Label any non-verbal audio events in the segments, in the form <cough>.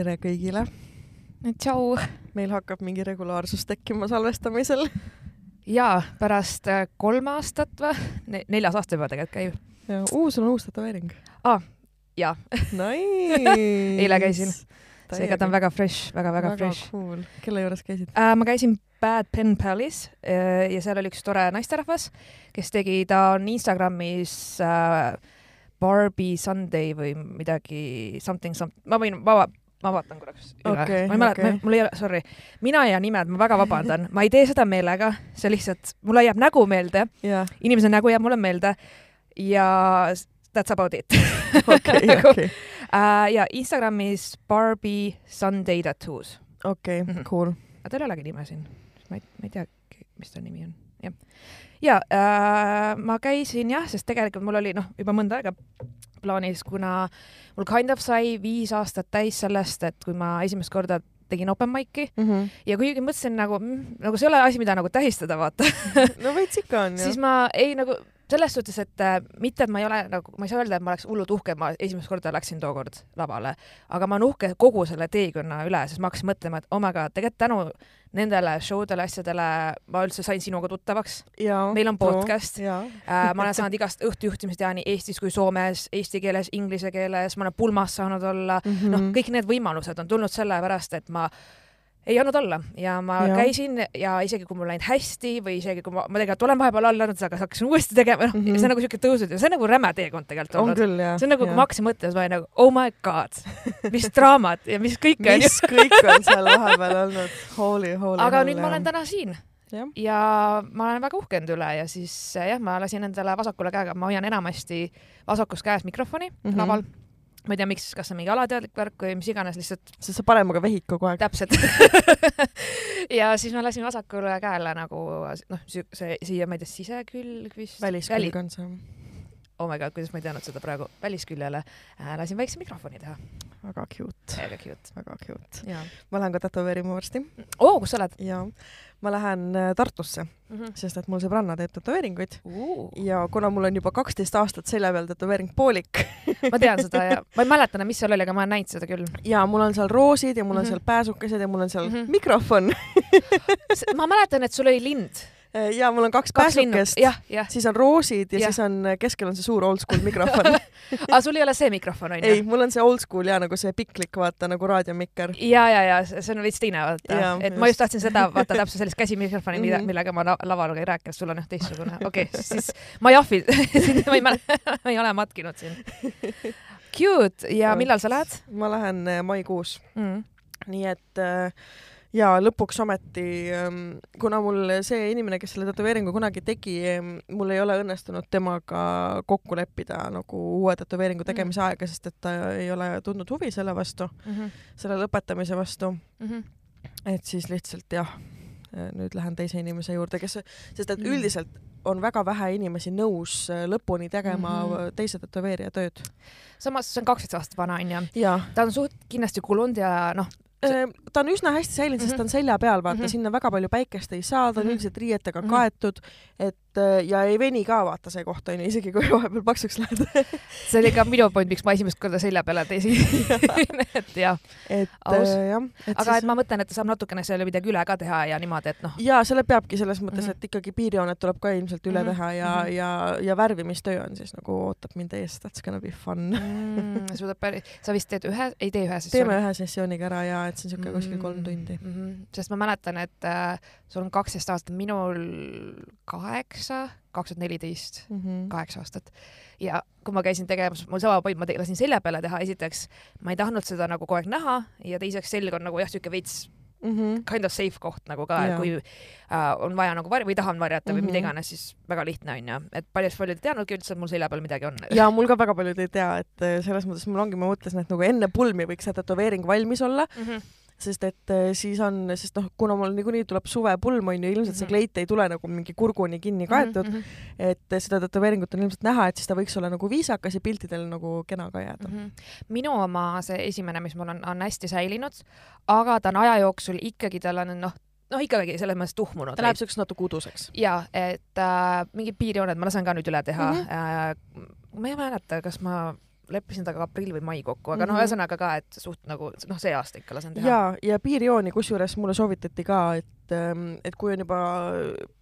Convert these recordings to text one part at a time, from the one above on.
tere kõigile. tšau. meil hakkab mingi regulaarsus tekkima salvestamisel. ja pärast äh, kolm aastat või ne, neljas aasta juba tegelikult käib. uu, sul on uus tätoveering ah,. jaa Nice <laughs> eile käisin. seega ta on väga fresh väga,, väga-väga fresh. Cool. kelle juures käisid äh,? ma käisin Bad Pen Palace'is äh, ja seal oli üks tore naisterahvas, kes tegi, ta on Instagramis äh, Barbie Sunday või midagi something, something, ma võin, ma, ma vaatan korraks üle okay,. ma ei mäleta okay., mul ei ole, sorry, mina ja nimed, ma väga vabandan, ma ei tee seda meelega, see lihtsalt, mulle jääb nägu meelde yeah., inimese nägu jääb mulle meelde ja that's about it okei, <laughs> okei. Äh, ja Instagramis Barbie Sunday Tattoos. okei, Mhm. cool. aga tal ei olegi nime siin, ma ei, ma ei tea, mis ta nimi on, jah. ja äh, ma käisin jah, sest tegelikult mul oli noh, juba mõnda aega plaanis, kuna mul kind of sai viis aastat täis sellest, et kui ma esimest korda tegin open mic'i Mm -hmm. ja kuigi mõtlesin nagu, nagu see ei ole asi, mida nagu tähistada, vaata no veits ikka on ju. <laughs> siis ma ei nagu selles suhtes, et äh, mitte, et ma ei ole nagu, ma ei saa öelda, et ma oleks hullult uhke, ma esimest korda läksin tookord lavale, aga ma olen uhke kogu selle teekonna üle, sest ma hakkasin mõtlema, et oh my god, tegelikult tänu nendele show dele, asjadele ma üldse sain sinuga tuttavaks. meil on podcast äh, ma olen saanud igast õhtujuhtimist teha nii Eestis kui Soomes, eesti keeles, inglise keeles, ma olen pulmas saanud olla mm, -hmm. noh, kõik need võimalused on tulnud sellepärast, et ma ei andnud alla ja ma ja. käisin ja isegi kui mul läinud hästi või isegi kui ma, ma tegelikult olen vahepeal alla andnud, aga hakkasin uuesti tegema, noh mm -hmm. see on nagu siuke tõusnud ja see on nagu räme teekond tegelikult olnud. jah. see on nagu, kui ma hakkasin mõtlema, siis ma olin nagu oh my god, mis <laughs> draamat ja mis kõik on. mis kõik on seal vahepeal olnud, holy, holy. aga nüüd ma olen täna siin ja. ja ma olen väga uhke enda üle ja siis jah, ma lasin endale vasakule käega, ma hoian enamasti vasakus käes mikrofoni mm -hmm. laval ma ei tea, miks, kas see on mingi alateadlik värk või mis iganes, lihtsalt. sest sa paremaga vehid kogu aeg. täpselt <laughs> ja siis ma lasin vasakule käele nagu noh, see siia, ma ei tea, sisekülg vist. väliskülg on see. oh my god, kuidas ma ei teadnud seda praegu, välisküljele äh, lasin väikse mikrofoni teha. Väga cute. väga cute. väga cute. ma lähen ka tätoveerima varsti. oo, kus sa oled? jaa, ma lähen äh, Tartusse mm, -hmm. sest et mul sõbranna teeb tätoveeringuid uh. ja kuna mul on juba kaksteist aastat selja peal tätoveering poolik ma tean seda <laughs> ja ma ei mäleta, mis seal oli, aga ma olen näinud seda küll. ja mul on seal roosid ja mul on mm -hmm. seal pääsukesed ja mul on seal mm -hmm. mikrofon <laughs> ma mäletan, et sul oli lind ja mul on kaks, kaks pääsukest, siis on roosid ja, ja siis on keskel on see suur oldschool mikrofon <laughs> aga sul ei ole see mikrofon onju? ei, mul on see oldschool ja nagu see piklik, vaata nagu raadiomikker. ja, ja, ja see on veits teine vaata, et just. ma just tahtsin seda vaata täpselt sellist käsimikrofoni mm, -hmm. millega ma laval ei rääkinud, sul on jah teistsugune, okei okay,, siis ma ei ahvi <laughs> ma ei mäleta, <laughs> ma ei ole matkinud siin. Cute ja millal sa lähed? ma lähen äh, maikuus mm.. nii et äh, ja lõpuks ometi, ähm, kuna mul see inimene, kes selle tätoveeringu kunagi tegi, ähm, mul ei ole õnnestunud temaga kokku leppida nagu uue tätoveeringu tegemise mm -hmm. aega, sest et ta ei ole tundnud huvi selle vastu mm, -hmm. selle lõpetamise vastu mm. -hmm. et siis lihtsalt jah, nüüd lähen teise inimese juurde, kes, sest et mm -hmm. üldiselt on väga vähe inimesi nõus äh, lõpuni tegema mm -hmm. teise tätoveerija tööd. samas see on kaksteist aastat vana onju. ta on suht kindlasti kulunud ja noh, ta on üsna hästi säilinud mm, -hmm. sest ta on selja peal, vaata mm, -hmm. sinna väga palju päikest ei saa, ta on mm -hmm. üldiselt riietega mm -hmm. kaetud, et ja ei veni ka vaata see koht onju, isegi kui vahepeal paksuks lähed <laughs> see oli ka minu point, miks ma esimest korda selja peale teisin <laughs> <laughs> et jah. et Aus. äh, jah. aga siis... et ma mõtlen, et saab natukene selle midagi üle ka teha ja niimoodi, et noh. ja selle peabki selles mõttes mm, -hmm. et ikkagi piirjoonet tuleb ka ilmselt üle mm -hmm. teha ja mm, -hmm. ja, ja värvimistöö on siis nagu ootab mind ees, that's gonna be fun mm,. suudab päris, sa vist teed ühe, ei tee ühe sessiooni? teeme ühe sessiooniga ära ja et see on siuke mm -hmm. kuskil kolm tundi mm. -hmm. sest ma mäletan, et äh, sul on kaksteist aastat, minul kaheksa, kaks tuhat neliteist, Mhm. kaheksa aastat. ja kui ma käisin tegemas, mul sama point, ma lasin selja peale teha, esiteks ma ei tahtnud seda nagu kogu aeg näha ja teiseks selg on nagu jah, siuke veits mm -hmm. kind of safe koht nagu ka, et kui äh, on vaja nagu var- või tahan varjata mm -hmm. või mida Mhm. iganes, siis väga lihtne on ju, et paljud paljud ei teadnudki üldse, et mul selja peal midagi on. <laughs> ja mul ka väga paljud ei tea, et äh, selles mõttes mul ongi, ma mõtlesin, et nagu enne pulmi võiks see tätoveering valmis olla mm. -hmm sest et äh, siis on, sest noh, kuna mul niikuinii tuleb suvepulm onju, ilmselt see Mhm. kleit ei tule nagu mingi kurguni kinni kaetud mm, -hmm. et seda tätoveeringut on ilmselt näha, et siis ta võiks olla nagu viisakas ja piltidel nagu kena ka jääda mm. -hmm. minu oma, see esimene, mis mul on, on hästi säilinud, aga ta on aja jooksul ikkagi, tal on noh, noh, ikkagi selles mõttes tuhmunud. ta läheb siukseks natuke uduseks. ja, et äh, mingid piirjooned ma lasen ka nüüd üle teha mm. -hmm. Äh, ma ei mäleta, kas ma leppisin temaga aprill või mai kokku, aga mm -hmm. noh, ühesõnaga ka, et suht nagu noh, see aasta ikka lasen teha. ja, ja piirjooni, kusjuures mulle soovitati ka, et ähm, et kui on juba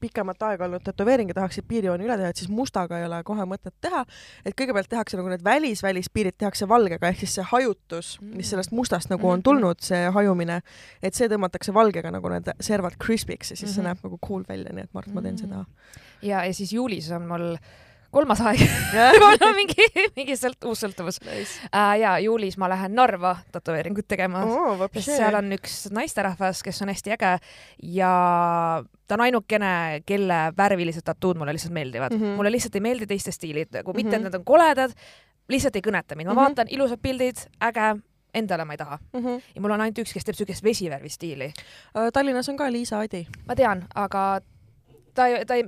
pikemat aega olnud tätoveering ja tahaksid piirjooni üle teha, et siis mustaga ei ole kohe mõtet teha. et kõigepealt tehakse nagu need välis-välispiirid tehakse valgega ehk siis see hajutus, mis mm. sellest mustast nagu on mhm. tulnud, see hajumine, et see tõmmatakse valgega nagu need servad crisp'iks ja siis mm -hmm. see mhm. näeb nagu cool välja, nii et ma arvan, et ma teen mm -hmm. seda. ja, ja siis juulis on mul kolmas aeg <laughs> mul on mingi, mingi sõlt-, uus sõltuvus nice. uh,. ja juulis ma lähen Narva tätoveeringut tegema oh,, seal on üks naisterahvas, kes on hästi äge ja ta on ainukene, kelle värvilised tattood mulle lihtsalt meeldivad mm. -hmm. mulle lihtsalt ei meeldi teiste stiilid, nagu mitte, et mhm. nad on koledad, lihtsalt ei kõneta mind, ma mm -hmm. vaatan ilusad pildid, äge, endale ma ei taha mm. -hmm. ja mul on ainult üks, kes teeb siukest vesivärvi stiili uh,. Tallinnas on ka Liisa Adi. ma tean, aga ta ei, ta ei,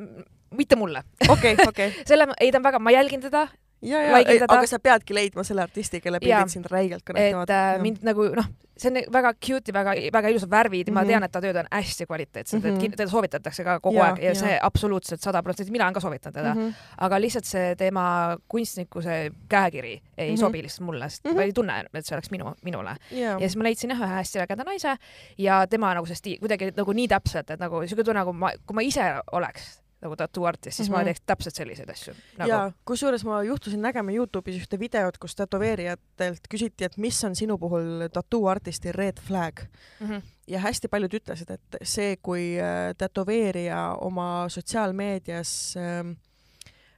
mitte mulle. okei, okei. <laughs> selle, ei ta on väga, ma jälgin teda. ja, ja, aga sa peadki leidma selle artisti, kelle pildid sind räigelt kõnetavad. et äh, mind nagu noh, see on väga cute ja väga, väga ilusad värvid ja mm -hmm. ma mhm. tean, et ta tööd on hästi kvaliteetsed mm, -hmm. et mhm. teda soovitatakse ka kogu ja, aeg ja, ja see absoluutselt sada protsenti, mina olen ka soovitanud teda mm, -hmm. aga lihtsalt see tema kunstniku see käekiri ei mm -hmm. sobi lihtsalt mulle, sest mm -hmm. ma ei tunne, et see oleks minu, minule yeah.. ja siis ma leidsin jah ühe hästi ägeda naise ja tema nagu see stiil kuidagi nagu nii täpselt, et nagu siuke tunne, nagu ma, kui ma ise oleks nagu tattoo artist, siis mm -hmm. ma mhm. teeks täpselt selliseid asju nagu.. ja kusjuures ma juhtusin nägema Youtube'is ühte videot, kus tätoveerijatelt küsiti, et mis on sinu puhul tattoo artisti red flag mm. -hmm. ja hästi paljud ütlesid, et see, kui äh, tätoveerija oma sotsiaalmeedias äh,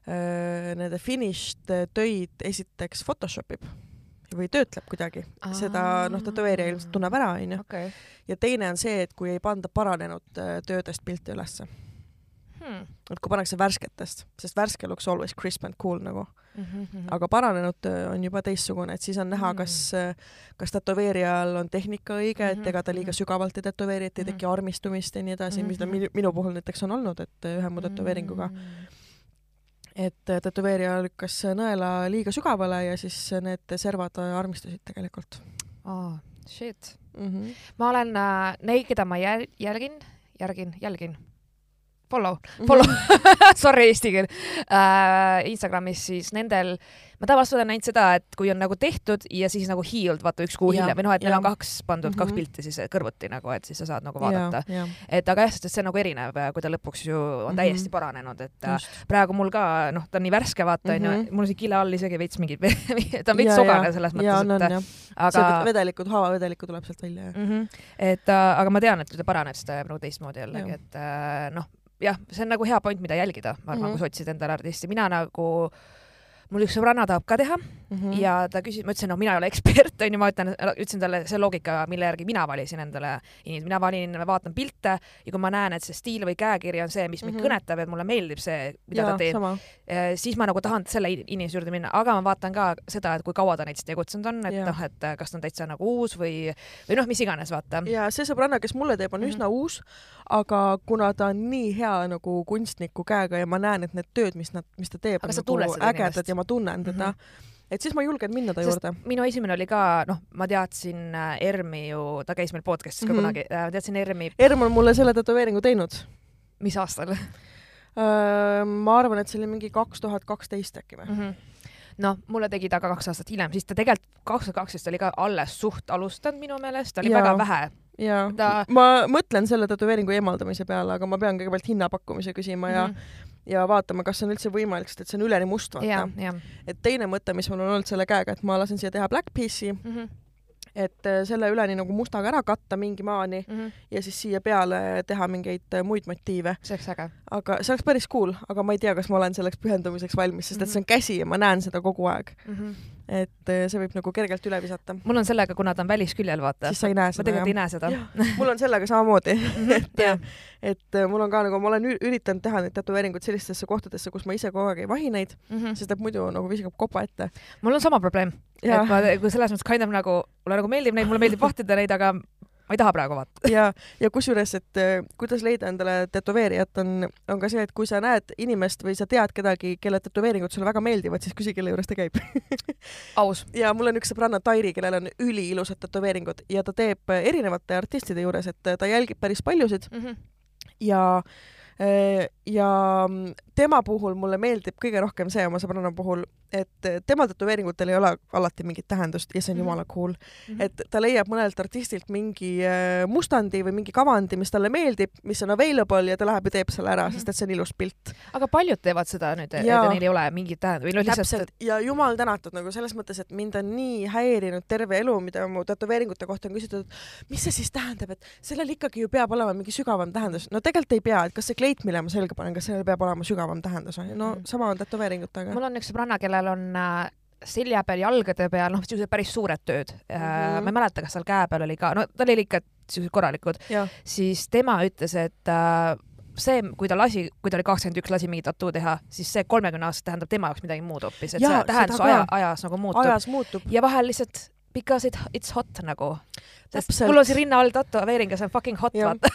äh, nende finished töid esiteks Photoshop ib või töötleb kuidagi, seda noh, tätoveerija ilmselt tunneb ära, onju. ja teine on see, et kui ei panda paranenud äh, töödest pilte ülesse hmm.. et kui pannakse värsketest, sest värske looks always crisp and cool nagu mm. -hmm. aga paranenud on juba teistsugune, et siis on näha, kas, hmm. kas tätoveerijal on tehnika õige, et ega ta liiga hmm. sügavalt ei tätoveeri, et ei teki hmm. armistumist ja nii edasi, mis ta minu, minu puhul näiteks on olnud, et ühe mu tätoveeringuga et tätoveerija lükkas nõela liiga sügavale ja siis need servad armistusid tegelikult oh,. Shit mm. -hmm. ma olen äh,, neid, keda ma jäl jälgin, järgin, jälgin follow, follow <laughs> sorry eesti keel uh,, Instagramis siis nendel, ma tavaliselt olen näinud seda, et kui on nagu tehtud ja siis nagu healed, vaata üks kuu hiljem või noh, et neil on kaks pandud mm, -hmm. kaks pilti siis kõrvuti nagu, et siis sa saad nagu vaadata. et aga jah, sest et see on nagu erinev, kui ta lõpuks ju on mhm. täiesti mm -hmm. paranenud, et äh, Just. praegu mul ka noh, ta on nii värske, vaata onju mm -hmm., mul on siin kile all isegi veits mingid <laughs> ta on veits sogane selles mõttes, et aga. vedelikud, haavavedelikku tuleb sealt välja mm. -hmm. et äh, aga ma tean, et ta paraneb, jääb nagu teistmoodi jällegi, et äh, noh jah, see on nagu hea point, mida jälgida, ma arvan mm, -hmm. kui sa otsid endale artisti, mina nagu mul üks sõbranna tahab ka teha mm -hmm. ja ta küsis, ma ütlesin, no mina ei ole ekspert, <laughs> onju, ma ütlen, ütlesin talle see loogika, mille järgi mina valisin endale inimesi, mina valin, vaatan pilte ja kui ma näen, et see stiil või käekiri on see, mis mind mm -hmm. kõnetab ja mulle meeldib see, mida ja, ta teeb, eh, siis ma nagu tahan selle inimese juurde minna, aga ma vaatan ka seda, et kui kaua ta näiteks tegutsenud on, et noh, et kas ta on täitsa nagu uus või, või noh, mis iganes, vaata. ja see sõbranna, kes mulle teeb, on mm -hmm. üsna uus, aga kuna ta on nii hea nagu kunstniku käega ja ma näen, et need tööd, mis nad, mis ta teeb, on nagu ägedad ja ma tunnen teda mm. -hmm et siis ma julgen minna ta Sest juurde. minu esimene oli ka, noh, ma teadsin äh, Ermi ju, ta käis meil podcast'is ka mm -hmm. kunagi, äh, teadsin Ermi. Erm on mulle selle tätoveeringu teinud. mis aastal äh, ma arvan, et see oli mingi kaks tuhat kaksteist äkki või mm. -hmm noh, mulle tegi ta ka kaks aastat hiljem, siis ta tegelikult kaks tuhat kaksteist oli ka alles suht alustanud minu meelest, ta oli ja. väga vähe jaa ta..., ma mõtlen selle tätoveeringu eemaldamise peale, aga ma pean kõigepealt hinnapakkumise küsima mm -hmm. ja vaatama, kas on üldse võimalik, sest et see on üleni must, vaata. et teine mõte, mis mul on olnud selle käega, et ma lasen siia teha black piece'i mm, -hmm et äh, selle üleni nagu mustaga ära katta mingi maani mm -hmm. ja siis siia peale teha mingeid äh, muid motiive. see oleks äge. aga see oleks päris cool, aga ma ei tea, kas ma olen selleks pühendumiseks valmis, sest et see on käsi ja ma näen seda kogu aeg mm. -hmm et äh, see võib nagu kergelt üle visata. mul on sellega, kuna ta on välisküljel, vaata. siis sa ei näe seda. ma tegelikult ei näe seda. mul on sellega samamoodi <laughs> et, et mul on ka nagu, ma olen üritanud teha neid tätoveeringuid sellistesse kohtadesse, kus ma ise kogu aeg ei vahi neid mm, -hmm. sest et muidu nagu viskab kopa ette. mul on sama probleem et ma, kui selles mõttes kind of nagu, mulle nagu meeldib neid, mulle meeldib vahtida neid, aga ma ei taha praegu vaata. <laughs> ja, ja kusjuures, et äh, kuidas leida endale tätoveerijat, on, on ka see, et kui sa näed inimest või sa tead kedagi, kelle tätoveeringud sulle väga meeldivad, siis küsi, kelle juures ta käib <laughs> aus. ja mul on üks sõbranna Tairi, kellel on üliilusad tätoveeringud ja ta teeb erinevate artistide juures, et ta jälgib päris paljusid mm. -hmm. ja äh, ja tema puhul mulle meeldib kõige rohkem see oma sõbranna puhul, et tema tätoveeringutel ei ole alati mingit tähendust ja see on mm -hmm. jumala cool mm. -hmm. et ta leiab mõnelt artistilt mingi äh, mustandi või mingi kavandi, mis talle meeldib, mis on available ja ta läheb ja teeb selle ära mm, -hmm. sest et see on ilus pilt. aga paljud teevad seda nüüd, et neil ei ole mingit tähendust või noh, lihtsalt. ja jumal tänatud nagu selles mõttes, et mind on nii häirinud terve elu, mida mu tätoveeringute kohta on küsitud, mis see siis tähendab, et sellel ikkagi ju peab olema mingi sügavam tähendus. no tegelikult ei pea, et kas see kleit, mille ma selga panen, kas sellel peab olema sügavam tähendus, ju. no mhm. sama on tätoveeringutega. mul on üks sõbranna, kellel on äh, selja peal, jalgade peal, noh, siuksed päris suured tööd mm. -hmm. ma ei mäleta, kas seal käe peal oli ka, no tal oli ikka siuksed korralikud, siis tema ütles, et äh, see, kui ta lasi, kui ta oli kakskümmend üks, lasi mingi tattoo teha, siis see kolmekümne aastast tähendab tema jaoks midagi muud hoopis, et ja, see tähendus aja, ajas nagu muutub. ajas muutub. ja vahel lihtsalt because it, it's hot nagu. mul on siin rinna all tätoveering ja see on fucking hot, vaata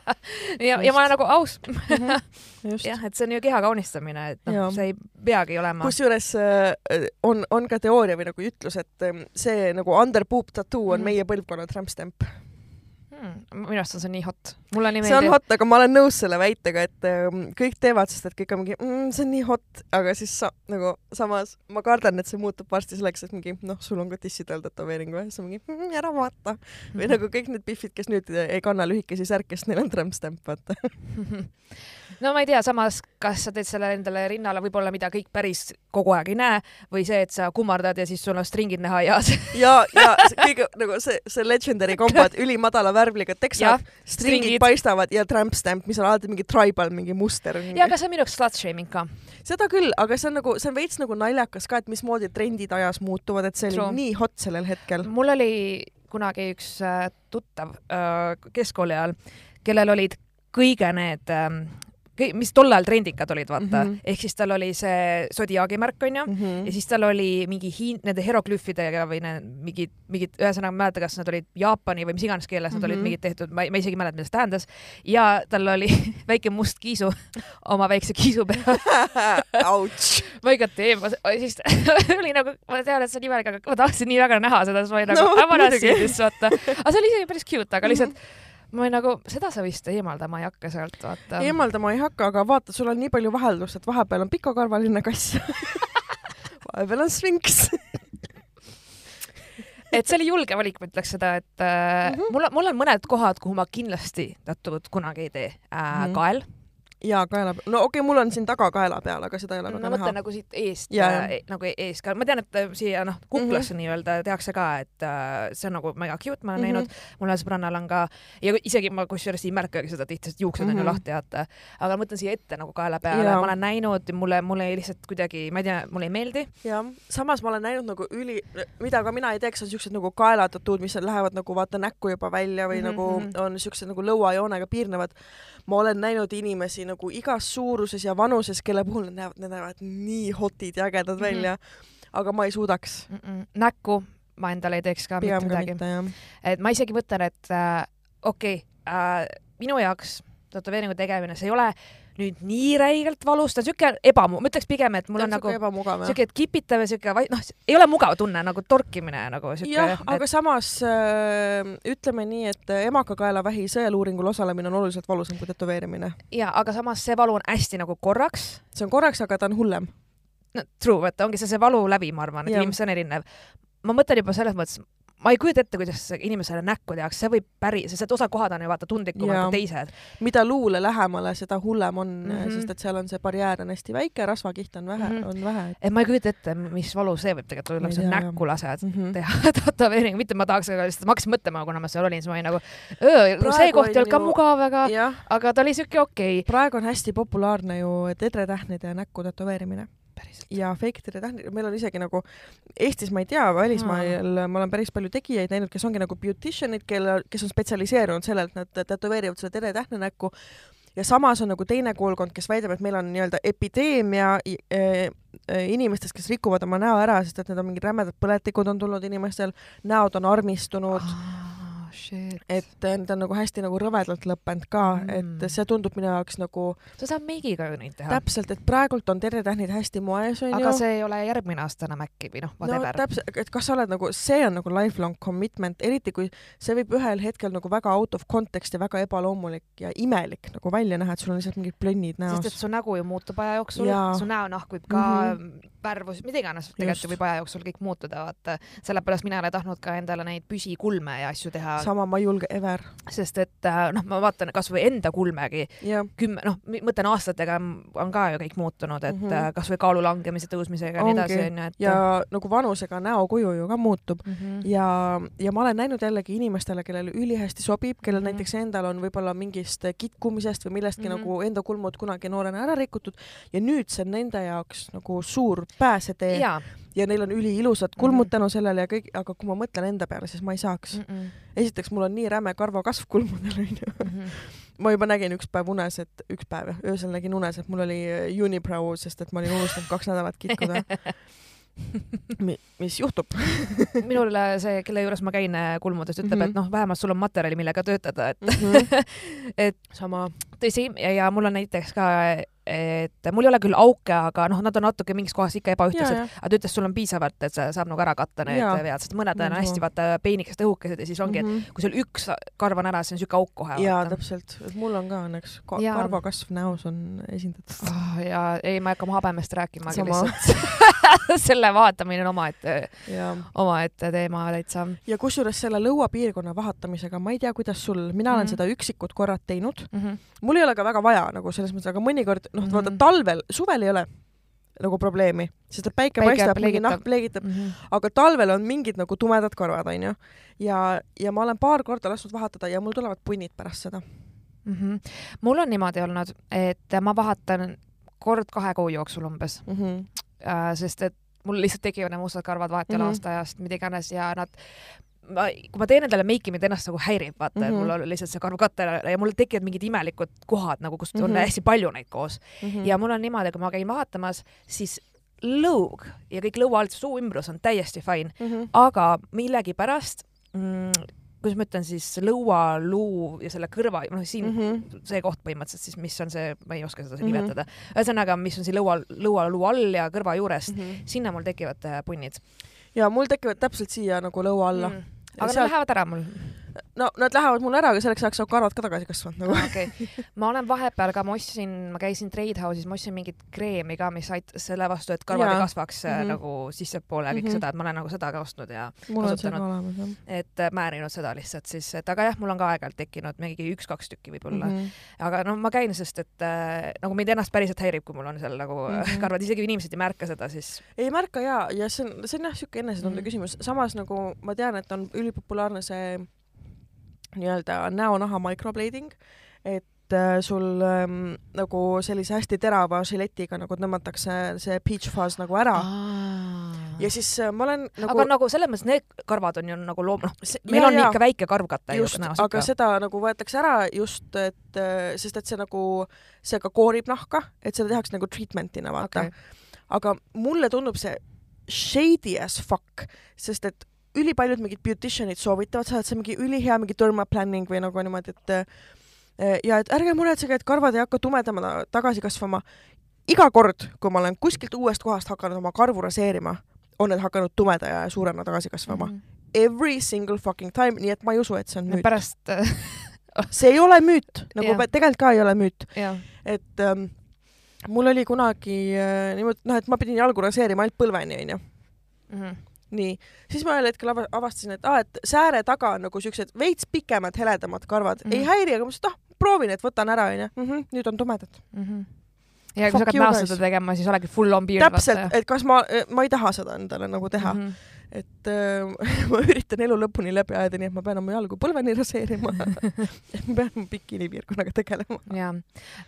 <laughs> ja, ja ma olen nagu aus. -hmm. jah, et see on ju keha kaunistamine, et noh, see ei peagi olema. kusjuures äh, on, on ka teooria või nagu ütlus, et ähm, see nagu under boob tattoo on mm -hmm. meie põlvkonna tramp hmm,. minu arust on see nii hot. mulle nii meeldib. see on hot, aga ma olen nõus selle väitega, et ähm, kõik teevad, sest et kõik on mingi mm,, see on nii hot, aga siis sa, nagu samas ma kardan, et see muutub varsti selleks, et mingi noh, sul on ka tissidel tätoveering või, siis on mingi mm, ära vaata mm. -hmm. või nagu kõik need pihvid, kes nüüd ei kanna lühikesi särke, sest neil on tramp stamp, vaata <laughs> no ma ei tea, samas, kas sa teed selle endale rinnale võib-olla, mida kõik päris kogu aeg ei näe või see, et sa kummardad ja siis sul on stringid näha ja <laughs> ja, ja kõige nagu see, see legendary kombo, et ülimadala värvliga teksad, stringid, paistavad ja tramp stamp, mis on alati mingi tribal, mingi muster. ja, aga see on minu jaoks slut shaming ka. seda küll, aga see on nagu, see on veits nagu naljakas ka, et mismoodi trendid ajas muutuvad, et see True. oli nii hot sellel hetkel. mul oli kunagi üks äh, tuttav äh, keskkooli ajal, kellel olid kõige need ähm, mis tol ajal trendikad olid, vaata mm. -hmm. ehk siis tal oli see Zodiaagi märk onju mm -hmm. ja siis tal oli mingi hiin-, nende hieroglüüfidega või need mingid, mingid, ühesõnaga ma ei mäleta, kas nad olid jaapani või mis iganes keeles mm -hmm. nad olid mhm. mingid tehtud, ma, ma isegi ei mäleta, mida see tähendas. ja tal oli <laughs> väike must kiisu <laughs> oma väikse kiisu peal <laughs> ma ikka teen, siis oli nagu, ma tean, et see on imelik, aga ma tahtsin nii väga näha seda, siis ma olin nagu no,, I wanna see this, vaata. aga see oli isegi päris cute, aga lihtsalt mm -hmm ma nagu, seda sa vist eemaldama ei hakka sealt, vaata. eemaldama ei hakka, aga vaata, sul on nii palju vaheldust, et vahepeal on pikakarvaline kass <laughs> vahepeal on sfinks et see oli julge valik, ma ütleks seda, et mm -hmm. mul on, mul on mõned kohad, kuhu ma kindlasti tattoo'd kunagi ei tee äh,. Mm -hmm. kael jaa, kaela peal. no okei okay,, mul on siin taga kaela peal, aga seda ei ole väga no, näha. ma mõtlen nagu siit eest, äh, nagu ees ka. ma tean, et äh, siia noh, kuklasse mm -hmm. nii-öelda tehakse ka, et äh, see on nagu mega cute, ma olen mm -hmm. näinud. mul on sõbrannal on ka ja isegi ma kusjuures ei märkagi seda tihti, sest juuksed mm -hmm. on ju mhm. lahti, vaata. aga ma mõtlen siia ette nagu kaela peale, ma olen näinud, mulle, mulle lihtsalt kuidagi, ma ei tea, mulle ei meeldi. jah, samas ma olen näinud nagu üli, mida ka mina ei teeks, on siuksed nagu kaelatatuud, mis lähevad nagu vaata näkku juba välja või mm -hmm. nagu mhm. on siuksed nagu lõuajoonega piirnevad ma olen näinud inimesi nagu igas suuruses ja vanuses, kelle puhul nad näevad, need näevad nii hotid ja ägedad mm -hmm. välja, aga ma ei suudaks mm. -mm. näkku ma endale ei teeks ka Pigem mitte midagi. et ma isegi mõtlen, et äh, okei okay, äh,, minu jaoks tätoveeringu tegemine, see ei ole nüüd nii räigelt valus, ta on siuke ebamugav, ma ütleks pigem, et mul on nagu siuke kipitav ja siuke, noh, ei ole mugav tunne nagu torkimine nagu siuke. jah et..., aga samas äh, ütleme nii, et emakakaelavähi sõeluuringul osalemine on oluliselt valusam kui tätoveerimine. ja, aga samas see valu on hästi nagu korraks. see on korraks, aga ta on hullem. no true, vaata ongi see see valu läbi, ma arvan, et inimesel on erinev. ma mõtlen juba selles mõttes, ma ei kujuta ette, kuidas inimesele näkku tehakse, see võib päris, sest osad kohad on ju vaata tundlikumad kui teised. mida luule lähemale, seda hullem on mm, -hmm. sest et seal on see barjäär on hästi väike, rasvakiht on vähe mm, -hmm. on vähe. et ma ei kujuta ette, mis valu see võib tegelikult olla, kui sa näkku lased mm -hmm. teha <laughs> tätoveeringu, mitte ma tahaks, aga lihtsalt ma hakkasin mõtlema, kuna ma seal olin, siis ma olin nagu, see koht ei olnud ka ju... mugav väga, aga ta oli siuke okei okay.. praegu on hästi populaarne ju tedretähnide näkku tätoveerimine ja fake tähendab, meil on isegi nagu Eestis ma ei tea, välismaal ma olen päris palju tegijaid näinud, kes ongi nagu beautician'id, kelle, kes on spetsialiseerunud sellele, et nad tätoveerivad seda tere tähte näkku. Ja samas on nagu teine koolkond, kes väidab, et meil on nii-öelda epideemia äh, inimestest, kes rikuvad oma näo ära, sest et need on mingid rämedad põletikud on tulnud inimestel, näod on armistunud. Ah et need on nagu hästi nagu rõvedalt lõppenud ka mm., et see tundub minu jaoks nagu. sa saad meigiga ju neid teha. täpselt, et praegult on terjetähnid hästi moes onju. aga see ei ole järgmine aasta enam äkki või noh, whatever. no täpselt, et kas sa oled nagu, see on nagu lifelong commitment, eriti kui see võib ühel hetkel nagu väga out of context ja väga ebaloomulik ja imelik nagu välja näha, et sul on lihtsalt mingid plönnid näos. sest et su nägu ju muutub aja jooksul, su näonahk võib ka mm -hmm värvus, mida iganes, tegelikult võib aja jooksul kõik muutuda, vaata. sellepärast mina ei ole tahtnud ka endale neid püsikulme ja asju teha. sama, ma ei julge ever. sest et äh, noh, ma vaatan kasvõi enda kulmegi yeah., kümme, noh, mõtlen aastatega on ka ju kõik muutunud, et mm -hmm. kasvõi kaalu langemise, tõusmisega ja nii edasi, onju, et. ja nagu vanusega näokuju ju ka muutub mm -hmm. ja, ja ma olen näinud jällegi inimestele, kellele ülihästi sobib, kellel mm -hmm. näiteks endal on võib-olla mingist kitkumisest või millestki mm -hmm. nagu enda kulmud kunagi noorena ära rikutud ja nüüd see on nende jaoks nagu suur pääsetee ja, ja neil on üliilusad kulmud mm -hmm. tänu sellele ja kõik, aga kui ma mõtlen enda peale, siis ma ei saaks mm. -mm. esiteks, mul on nii räme karvakasv kulmudel <laughs> onju mm. -hmm. ma juba nägin üks päev unes, et üks päev, öösel nägin unes, et mul oli unibrow, sest et ma olin unustanud kaks nädalat kitkuda <laughs> Mi, mis juhtub <laughs> minul see, kelle juures ma käin kulmudes, ütleb mm, -hmm. et noh, vähemalt sul on materjali, millega töötada, et mm, -hmm. et sama. tõsi, ja mul on näiteks ka et mul ei ole küll auke, aga noh, nad on natuke mingis kohas ikka ebaühtlased, aga ta ütles, sul on piisavalt, et see saab nagu ära katta need ja. vead, sest mõned on hästi vaata peenikesed õhukesed ja siis ongi mm, -hmm. et mhm. kui sul üks karv on ära, siis on siuke auk kohe. jaa, täpselt, mul on ka õnneks Ka ja. karvakasv näos on esindatud oh,. ja ei, ma ei hakka habemest rääkimagi lihtsalt <laughs> selle vaatamine on omaette, omaette teema täitsa. ja kusjuures selle lõuapiirkonna vahatamisega, ma ei tea, kuidas sul, mina mm -hmm. olen mhm. seda üksikud korrad teinud mm. -hmm. mul ei ole ka väga vaja nagu selles mõttes, aga mõnikord noh mm -hmm., vaata mhm. talvel, suvel ei ole nagu probleemi, sest et päike, päike paistab, mingi nahk pleegitab mm, -hmm. aga talvel on mingid nagu tumedad karvad, onju. ja, ja ma olen paar korda lasknud vahetada ja mul tulevad punnid pärast seda mm. -hmm. mul on niimoodi olnud, et ma vahatan kord kahe kuu jooksul umbes mm. -hmm. Sest et mul lihtsalt tekivad need mustad karvad vahetul mm -hmm. aastaajast, mida iganes ja nad ma, kui ma teen endale meiki, mind ennast nagu häirib, vaata mm, -hmm. mul on lihtsalt see karvkatte ja mul tekivad mingid imelikud kohad nagu, kus mm -hmm. on mhm. hästi palju neid koos mm. -hmm. ja mul on niimoodi, kui ma käin vaatamas, siis lõug ja kõik lõua alt suu ümbrus on täiesti fine mm, -hmm. aga millegipärast mm, kuidas ma ütlen siis lõualuu ja selle kõrva, noh siin mm -hmm. see koht põhimõtteliselt siis, mis on see, ma ei oska seda mm -hmm. nimetada, ühesõnaga, mis on siin lõua, lõualuu all ja kõrva juurest mm, -hmm. sinna mul tekivad äh, punnid. ja mul tekivad täpselt siia nagu lõua alla mm. -hmm aga Sealt... nad lähevad ära mul no nad lähevad mul ära, aga selleks ajaks saab karvad ka tagasi kasvanud nagu. okei okay., ma olen vahepeal ka, ma ostsin, ma käisin Trade House'is, ma ostsin mingit kreemi ka, mis aitas selle vastu, et karvad ei kasvaks mm -hmm. nagu sissepoole ja kõik mm -hmm. seda, et ma olen nagu seda ka ostnud ja mul kasutanud. et äh, määrinud seda lihtsalt siis, et aga jah, mul on ka aeg-ajalt tekkinud mingi üks-kaks tükki võib-olla mm. -hmm. aga no ma käin, sest et äh, nagu mind ennast päriselt häirib, kui mul on seal nagu mm -hmm. karvad, isegi kui inimesed ei märka seda, siis. ei märka ja, ja see on, see on jah, siuke enesetunde mm -hmm. küsimus, samas nagu ma tean, et on ülipopulaarne see nii-öelda näonaha microblading, et äh, sul ähm, nagu sellise hästi terava žiletiga nagu tõmmatakse see peach fuzz nagu ära ah.. ja siis äh, ma olen nagu. aga nagu selles mõttes need karvad on ju nagu loom-, noh, meil ja, on ja, ikka väike karvkate ju näos. aga seda nagu võetakse ära just, et äh, sest et see nagu, see ka koorib nahka, et seda tehakse nagu treatment'ina vaata okay.. aga mulle tundub see shady as fuck, sest et ülipaljud mingid beautician'id soovitavad seda, et see on mingi ülihea mingi derma planning või nagu niimoodi, et eh, ja et ärge muretsege, et karvad ei hakka tumedamana tagasi kasvama. iga kord, kui ma olen kuskilt uuest kohast hakanud oma karvu raseerima, on need hakanud tumeda ja suurena tagasi kasvama mm. -hmm. Every single fucking time, nii et ma ei usu, et see on müüt. pärast <laughs> see ei ole müüt, nagu yeah. tegelikult ka ei ole müüt yeah.. et ähm, mul oli kunagi äh, niimoodi, noh, et ma pidin jalgu raseerima ainult põlveni, onju mhm nii, siis ma ühel hetkel avastasin, et aa, et sääre taga on nagu siuksed veits pikemad, heledamad karvad mm, -hmm. ei häiri, aga ma mõtlesin, et ah, proovin, et võtan ära, onju. Mhm, nüüd on tumedad mm. -hmm ja kui sa hakkad näost seda tegema, siis olegi full on piird. täpselt, et kas ma, ma ei taha seda endale nagu teha mm. -hmm et äh, <laughs> ma üritan elu lõpuni läbi ajada, nii et ma pean oma jalgu põlveni raseerima <laughs> <laughs> et ma pean oma bikinipiirkonnaga tegelema. ja,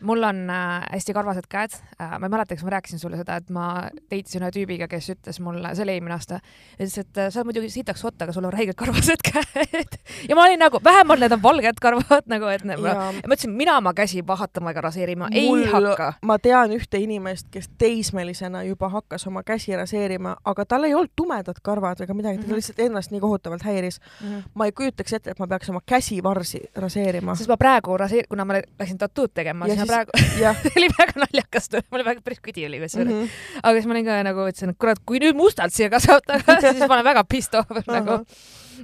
mul on äh, hästi karvased käed äh,. ma ei mäleta, kas ma rääkisin sulle seda, et ma deitisin ühe tüübiga, kes ütles mulle, see oli eelmine aasta, ütles, et äh, sa oled muidugi sitaks hot, aga sul on räigelt karvased käed ja ma olin nagu, vähemalt need on valged karvad nagu, et ne, ma, ma ütlesin, mina oma käsi vahatama ega raseerima Mul, ei hakka. ma tean ühte inimest, kes teismelisena juba hakkas oma käsi raseerima, aga tal ei olnud tumedad karvad karvad ega midagi, ta Mhm. lihtsalt ennast nii kohutavalt häiris. mm. -hmm. ma ei kujutaks ette, et ma peaks oma käsivarsi raseerima. sest ma praegu raseer-, kuna ma läksin tattoo'd tegema, siis ma praegu <laughs> oli väga naljakas, mul väga päris kõdi oli kusjuures mm. -hmm. aga siis ma olin ka nagu ütlesin, et kurat, kui nüüd mustalt siia kasvab tagasi, <laughs> siis ma olen väga pissed off nagu.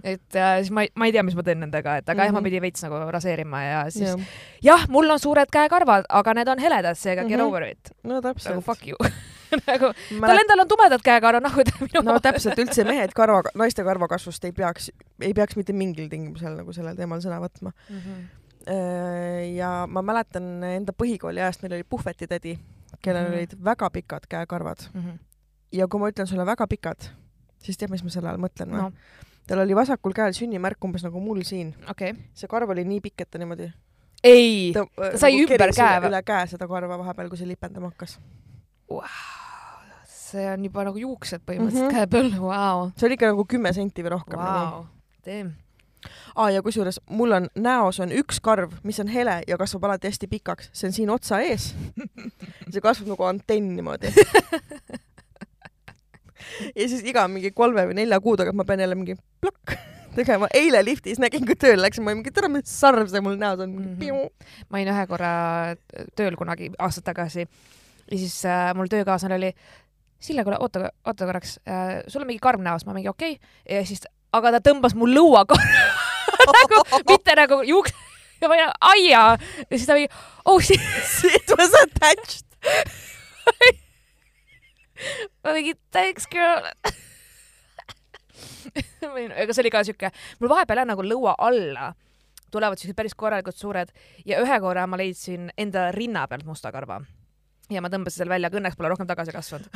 et äh, siis ma ei, ma ei tea, mis ma teen nendega, et aga mm -hmm. jah, ma Mhm. pidin veits nagu raseerima ja siis jah, jah, mul on suured käekarvad, aga need on heledad, seega get Mhm. over it. no nagu täpselt. fuck you. <laughs> <laughs> nagu tal endal on tumedad käekarvad, nagu ta minu no täpselt, üldse <laughs> mehed karva, naiste karvakasvust ei peaks, ei peaks mitte mingil tingimusel nagu sellel teemal sõna võtma. mm. -hmm. ja ma mäletan enda põhikooli ajast, meil oli puhvetitädi, kellel Mhm. olid väga pikad käekarvad Mm -hmm. ja kui ma ütlen sulle väga pikad, siis tead, mis ma selle all mõtlen või no tal oli vasakul käel sünnimärk umbes nagu mul siin, okei okay.. see karv oli nii pikk, et ta niimoodi ei, ta, sai ümber keris käe või? üle käe seda karva vahepeal, kui see lipendama hakkas. See on juba nagu juuksed põhimõtteliselt mm. -hmm. käe peal, vau, see oli ikka nagu kümme senti või rohkem nagu.. vau, damn. aa, ja kusjuures mul on näos on üks karv, mis on hele ja kasvab alati hästi pikaks, see on siin otsa ees. see kasvab nagu antenn niimoodi. ja siis iga mingi kolme või nelja kuu tagant ma pean jälle mingi plokk tegema. eile liftis nägin, kui tööle läksin, ma olin mingi, tere, mis sarv see mul näos on mm. -hmm. ma olin ühe korra tööl kunagi aastaid tagasi ja siis äh, mul töökaaslane oli, Sille, kuule oota, oota korraks. Äh,, sul on mingi karv näos, ma mingi okei. Okay. ja siis, aga ta tõmbas mul lõua <laughs> nagu, mitte nagu juuks ja ma olin aia. Ja siis ta mingi, oh shit, <laughs> It was attached. <laughs> ma mingi thanks girl. aga see oli ka siuke, mul vahepeal jah nagu lõua alla tulevad siuksed päris korralikult suured. Ja ühe korra ma leidsin enda rinna pealt musta karva ja ma tõmbasin selle välja, aga õnneks pole rohkem tagasi kasvanud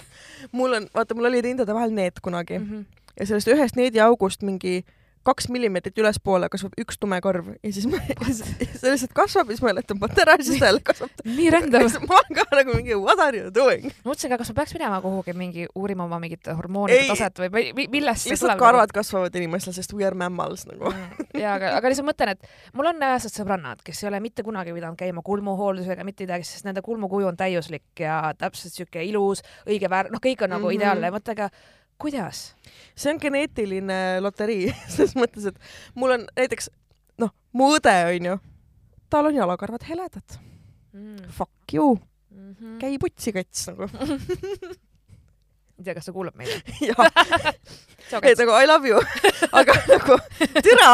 <laughs> mul on, vaata, mul oli rindade vahel neet kunagi mm. -hmm. ja sellest ühest neediaugust mingi kaks millimeetrit ülespoole kasvab üks tume karv ja siis ma, see lihtsalt kasvab ja siis ma jälle tõmban ära ja siis ta jälle kasvab. nii rändav. ma olen ka nagu mingi what are you doing? ma mõtlesin ka, kas ma peaks minema kuhugi mingi uurima oma mingit hormoonide Ei. taset või mi- mi- millest see lihtsalt tuleb karvad kasvavad inimestel, sest we are mammals nagu. Mm, ja aga, aga lihtsalt mõtlen, et mul on reaalselt sõbrannad, kes ei ole mitte kunagi pidanud käima kulmuhooldusega, mitte midagi, sest nende kulmukuju on täiuslik ja täpselt siuke ilus, õige väär, noh, kõik on nagu mm. -hmm. ideaalne, mõtle aga kuidas. see on geneetiline loterii <laughs> selles mõttes, et mul on näiteks noh, mu õde onju, tal on jalakarvad heledad. Mm Fuck you, -hmm. käi putsi kats nagu. <laughs> <laughs> ei tea, kas ta kuulab meid. et nagu I love you, aga nagu türa.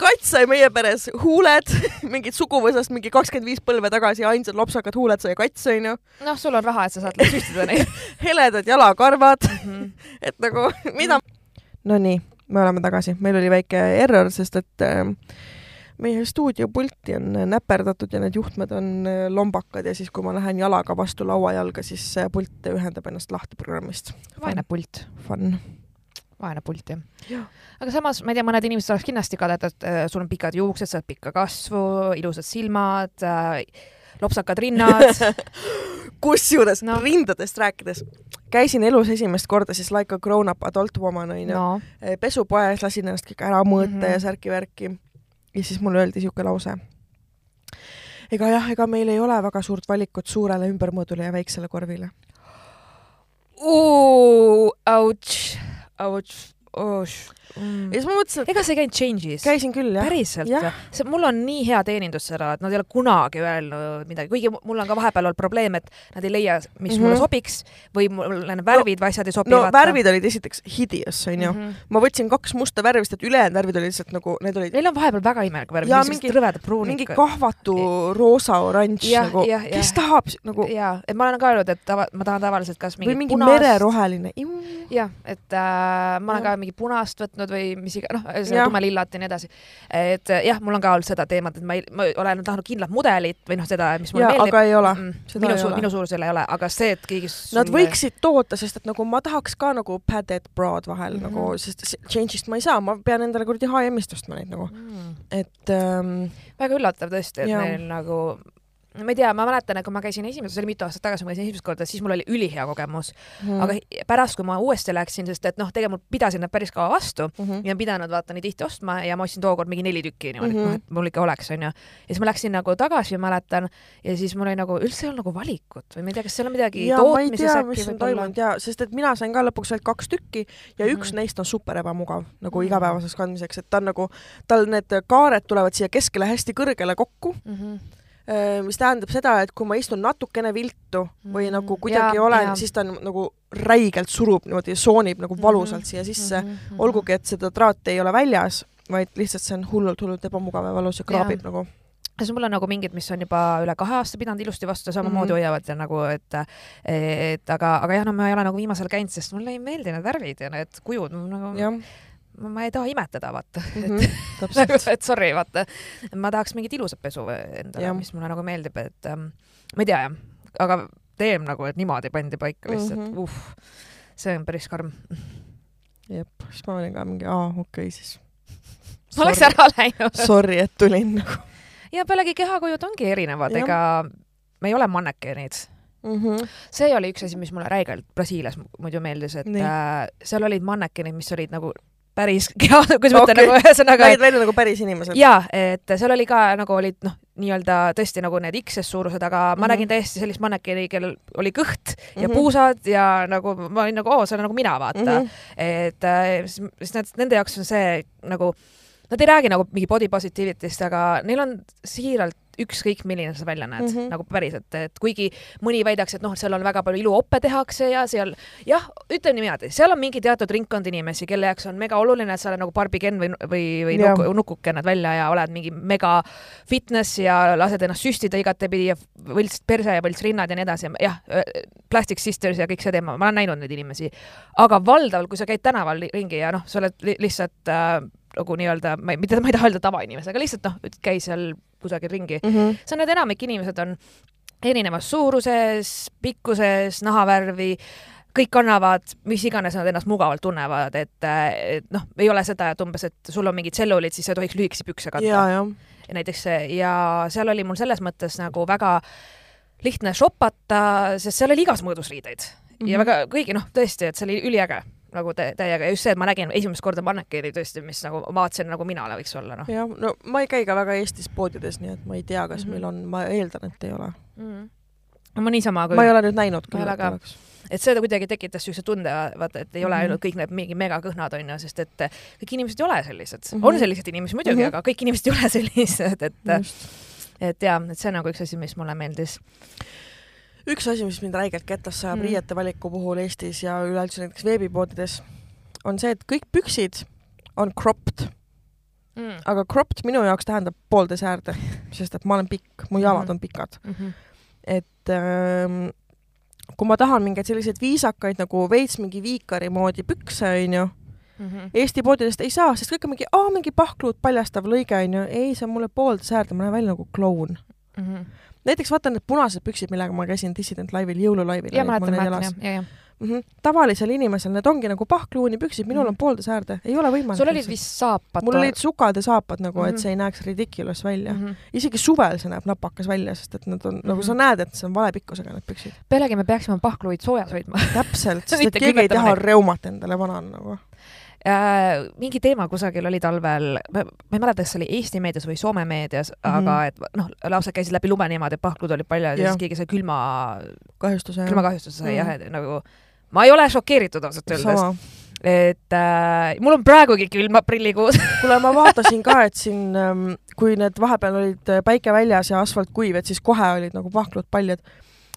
Kats sai meie peres huuled, mingid suguvõsast mingi kakskümmend viis põlve tagasi, ainsad lopsakad huuled sai kats onju, noh, sul on raha, et sa saad süstida neid <laughs> heledad jalakarvad, mm. -hmm. et nagu mida. Nonii, me oleme tagasi, meil oli väike error, sest et äh, meie stuudiopulti on näperdatud ja need juhtmed on äh, lombakad ja siis, kui ma lähen jalaga vastu lauajalga, siis see pult ühendab ennast lahti programmist. vaene pult, Fun. Vaene pult jah Jah.. aga samas ma ei tea, mõned inimesed oleks kindlasti kadedad, et äh, sul on pikad juuksed, sa oled pikka kasvu, ilusad silmad äh,, lopsakad rinnad. <laughs> kusjuures No. rindadest rääkides, käisin elus esimest korda siis like a grown up adult woman onju no., no pesupoes lasin ennast kõik ära mõõta mm. -hmm. ja särki-värki. ja siis mulle öeldi siuke lause. ega jah, ega meil ei ole väga suurt valikut suurele ümbermõõdule ja väiksele korvile. ouch, ouch, ouch mm. ja. siis ma mõtlesin, ega sa ei käinud Change'is? et käisin küll jah. päriselt või? see, mul on nii hea teenindus seal, et nad ei ole kunagi öelnud midagi, kuigi mul on ka vahepeal olnud probleem, et nad ei leia, mis mm Mhm. -hmm. mulle sobiks või mulle need värvid või asjad ei sobi. no värvid olid esiteks hideous onju. -hmm. ma võtsin kaks musta värvi, sest et ülejäänud värvid olid lihtsalt nagu, need olid Neil on vahepeal väga imelik värv, Jaa, mingi rõvedad pruunid. mingi kahvatu roosa-oranž Jah, nagu, kes tahab nagu jaa, et ma olen ka öelnud, et tava, ma tahan tavaliselt kas mingi või mingi punast... mereroheline. jah, et äh, ma olen ka mingi punast võtnud või mis iga, noh, tumelillat ja nii edasi. et äh, jah, mul on ka olnud seda teemat, et ma ei, ma olen tahtnud kindlat mudelit või noh, seda, mis mulle jaa, meeldib aga ei ole. mm,. minu su- minu suurusel ei ole, aga see, et keegi Nad võiksid toota, sest et nagu ma tahaks ka nagu padded broad vahel mm Mhm. -hmm. nagu, sest se- change'ist ma ei saa, ma pean endale kuradi HM-ist ostma neid nagu, mm.. et ähm, väga üllatav tõesti, et Jaa. neil nagu ma ei tea, ma mäletan, et kui ma käisin esimest, see oli mitu aastat tagasi, ma käisin esimest korda, siis mul oli ülihea kogemus mm.. aga pärast, kui ma uuesti läksin, sest et noh, tegelikult pidasin nad päris kaua vastu mm -hmm. ja pidanud vaata nii tihti ostma ja ma ostsin tookord mingi neli tükki niimoodi mm, -hmm. et mul ikka oleks, onju. ja siis ma läksin nagu tagasi, mäletan, ja siis mul oli nagu üldse ei olnud nagu valikut või ma ei tea, kas seal on midagi ja, tootmises äkki mis on toimunud ja, sest et mina sain ka lõpuks ainult kaks tükki ja üks mm -hmm. neist on super ebamugav nagu mm -hmm. igapäevaseks kandmiseks, et ta on nagu, tal need kaared tulevad siia keskele hästi kõrgele kokku mm. -hmm mis tähendab seda, et kui ma istun natukene viltu või mm, nagu kuidagi ja, olen, siis ta on nagu räigelt surub niimoodi ja soonib nagu valusalt mm -hmm. siia sisse mm, -hmm. olgugi et seda traati ei ole väljas, vaid lihtsalt see on hullult-hullult ebamugav ja valus ja kraabib ja. nagu siis mul on nagu mingid, mis on juba üle kahe aasta pidanud ilusti vastu, samamoodi mm -hmm. hoiavad ja nagu, et, et aga, aga jah, no ma ei ole nagu viimasel käinud, sest mulle ei meeldi need värvid ja need kujud nagu. Ja ma ei taha imetada, vaata mm. -hmm, <laughs> nagu, et sorry, vaata. ma tahaks mingit ilusat pesu endale, mis mulle nagu meeldib, et ähm, ma ei tea jah, aga teem nagu, et niimoodi pandi paika lihtsalt mm, -hmm. uh, see on päris karm. jep, siis ma olin ka mingi, aa, okei okay, siis. ma <laughs> oleks ära läinud. Sorry, et tulin nagu. ja pealegi kehakujud ongi erinevad, ega me ei ole mannekeenid Mm -hmm. see oli üks asi, mis mulle räigelt Brasiilias muidu meeldis, et äh, seal olid mannekenid, mis olid nagu päris <laughs> kuidas ma ütlen okay. nagu ühesõnaga. nägid välja nagu päris inimesed? jaa, et seal oli ka nagu olid noh, nii-öelda tõesti nagu need XS suurused, aga mm -hmm. ma nägin täiesti sellist mannekeni, kellel oli kõht ja mm -hmm. puusad ja nagu ma olin nagu, oo, see on nagu mina, vaata mm. -hmm. et äh, siis need, nende jaoks on see nagu, nad ei räägi nagu mingi body positivity'st, aga neil on siiralt ükskõik, milline sa välja näed mm, -hmm. nagu päriselt, et kuigi mõni väidaks, et noh, seal on väga palju iluoppe tehakse ja seal jah, ütleme niimoodi, seal on mingi teatud ringkond inimesi, kelle jaoks on mega oluline, et sa oled nagu Barbi Ken või, või, või yeah. nuku, nukuke näed välja ja oled mingi mega fitness ja lased ennast süstida igatepidi ja võlts perse ja võlts rinnad ja nii edasi, jah, Plastic Sisters ja kõik see teema, ma olen näinud neid inimesi. aga valdavalt, kui sa käid tänaval ringi ja noh, sa oled li lihtsalt äh, nagu nii-öelda, ma ei, mitte, ma ei taha öelda tavainimese, aga lihtsalt noh, käi seal kusagil ringi mm. -hmm. see on, et enamik inimesed on erinevas suuruses, pikkuses, nahavärvi, kõik kannavad, mis iganes nad ennast mugavalt tunnevad, et, et noh, ei ole seda, et umbes, et sul on mingid tselluliid, siis sa ei tohiks lühikesi pükse kanda. ja näiteks ja seal oli mul selles mõttes nagu väga lihtne shoppata, sest seal oli igas mõõdus riideid mm -hmm. ja mhm. väga kõigi noh, tõesti, et see oli üliäge nagu täiega ja just see, et ma nägin esimest korda mannekeeni tõesti, mis nagu ma vaatasin, nagu mina võiks olla, noh. jah, no ma ei käi ka väga Eestis poodides, nii et ma ei tea, kas mm -hmm. meil on, ma eeldan, et ei ole mm. -hmm. no ma niisama küll. ma ei ole nüüd näinud küll, et oleks et see kuidagi tekitas niisuguse tunde, vaata, et ei ole mhm. ainult kõik need mingi megakõhnad onju, sest et kõik inimesed ei ole sellised mm. -hmm. on selliseid inimesi muidugi mm, -hmm. aga kõik inimesed ei ole sellised, et Just. et jaa, et see on nagu üks asi, mis mulle meeldis üks asi, mis mind räigelt kettasse ajab mm. riiete valiku puhul Eestis ja üleüldse näiteks veebipoodides, on see, et kõik püksid on cropped mm.. aga cropped minu jaoks tähendab poolde säärde, sest et ma olen pikk, mu jalad mm. on pikad mm. -hmm. et ähm, kui ma tahan mingeid selliseid viisakaid nagu veits mingi viikari moodi pükse, onju Mm -hmm. Eesti poodidest ei saa, sest kõik on mingi, aa, mingi pahkluud paljastav lõige onju. ei, see on mulle poolde säärde, ma näen välja nagu kloun mm. -hmm näiteks vaata need punased püksid, millega ma käisin Dissident laivil, jõululaivil. ja mäletan, mäletan jah, ja, ja mm. -hmm. tavalisel inimesel need ongi nagu pahkluuni püksid, minul mm -hmm. on poolde säärde, ei ole võimalik. sul olid vist saapad? mul olid sukad ja saapad nagu mm, -hmm. et mhm. see ei näeks ridiculous välja mm. -hmm. isegi suvel see näeb napakas välja, sest et nad on mm, -hmm. nagu sa näed, et see on vale pikkusega need püksid. pealegi me peaksime pahkluid soojas hoidma täpselt, <laughs> sest et keegi ei taha reumat endale vanana nagu äh, mingi teema kusagil oli talvel, ma ei mäleta, kas see oli Eesti meedias või Soome meedias mm, -hmm. aga et noh, lapsed käisid läbi lume niimoodi, et pahklud olid palju ja siis keegi sai külma, kahjustuse, külmakahjustuse sai mm -hmm. jah, et nagu ma ei ole šokeeritud ausalt öeldes. Et äh, mul on praegugi külm aprillikuus. <laughs> Kuule, ma vaatasin ka, et siin, ähm, kui need vahepeal olid päike väljas ja asfalt kuiv, et siis kohe olid nagu pahklud paljad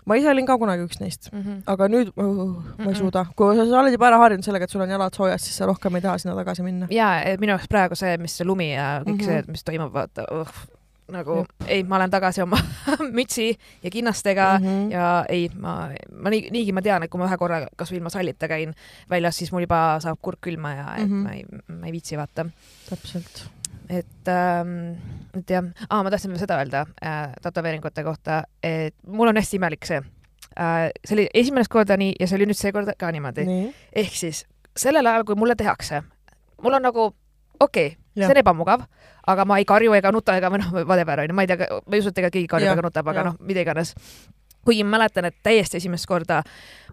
ma ise olin ka kunagi üks neist mm, -hmm. aga nüüd uh, uh, ma ei mhm. suuda. kui sa, sa oled juba ära harjunud sellega, et sul on jalad soojas, siis sa rohkem ei taha sinna tagasi minna. ja minu jaoks praegu see, mis see lumi ja kõik mm -hmm. see, mis toimub, vaata uh, nagu Jep. ei, ma olen tagasi oma <laughs> mütsi ja kinnastega mm -hmm. ja ei, ma, ma nii, niigi ma tean, et kui ma ühe korra kasvõi ilma sallita käin väljas, siis mul juba saab kurk külma ja et mm -hmm. ma ei, ma ei viitsi vaata. täpselt et ähm,, et jah ah,, ma tahtsin seda öelda äh, tätoveeringute kohta, et mul on hästi imelik see. Äh,. see oli esimest korda nii ja see oli nüüd seekord ka niimoodi. ehk siis sellel ajal, kui mulle tehakse, mul on nagu okei okay,, see on ebamugav, aga ma ei karju ega nuta ega noh, whatever onju, ma ei tea, ma ei usu, et ega keegi karjub ega nutab, aga noh, mida iganes. Kuigi ma mäletan, et täiesti esimest korda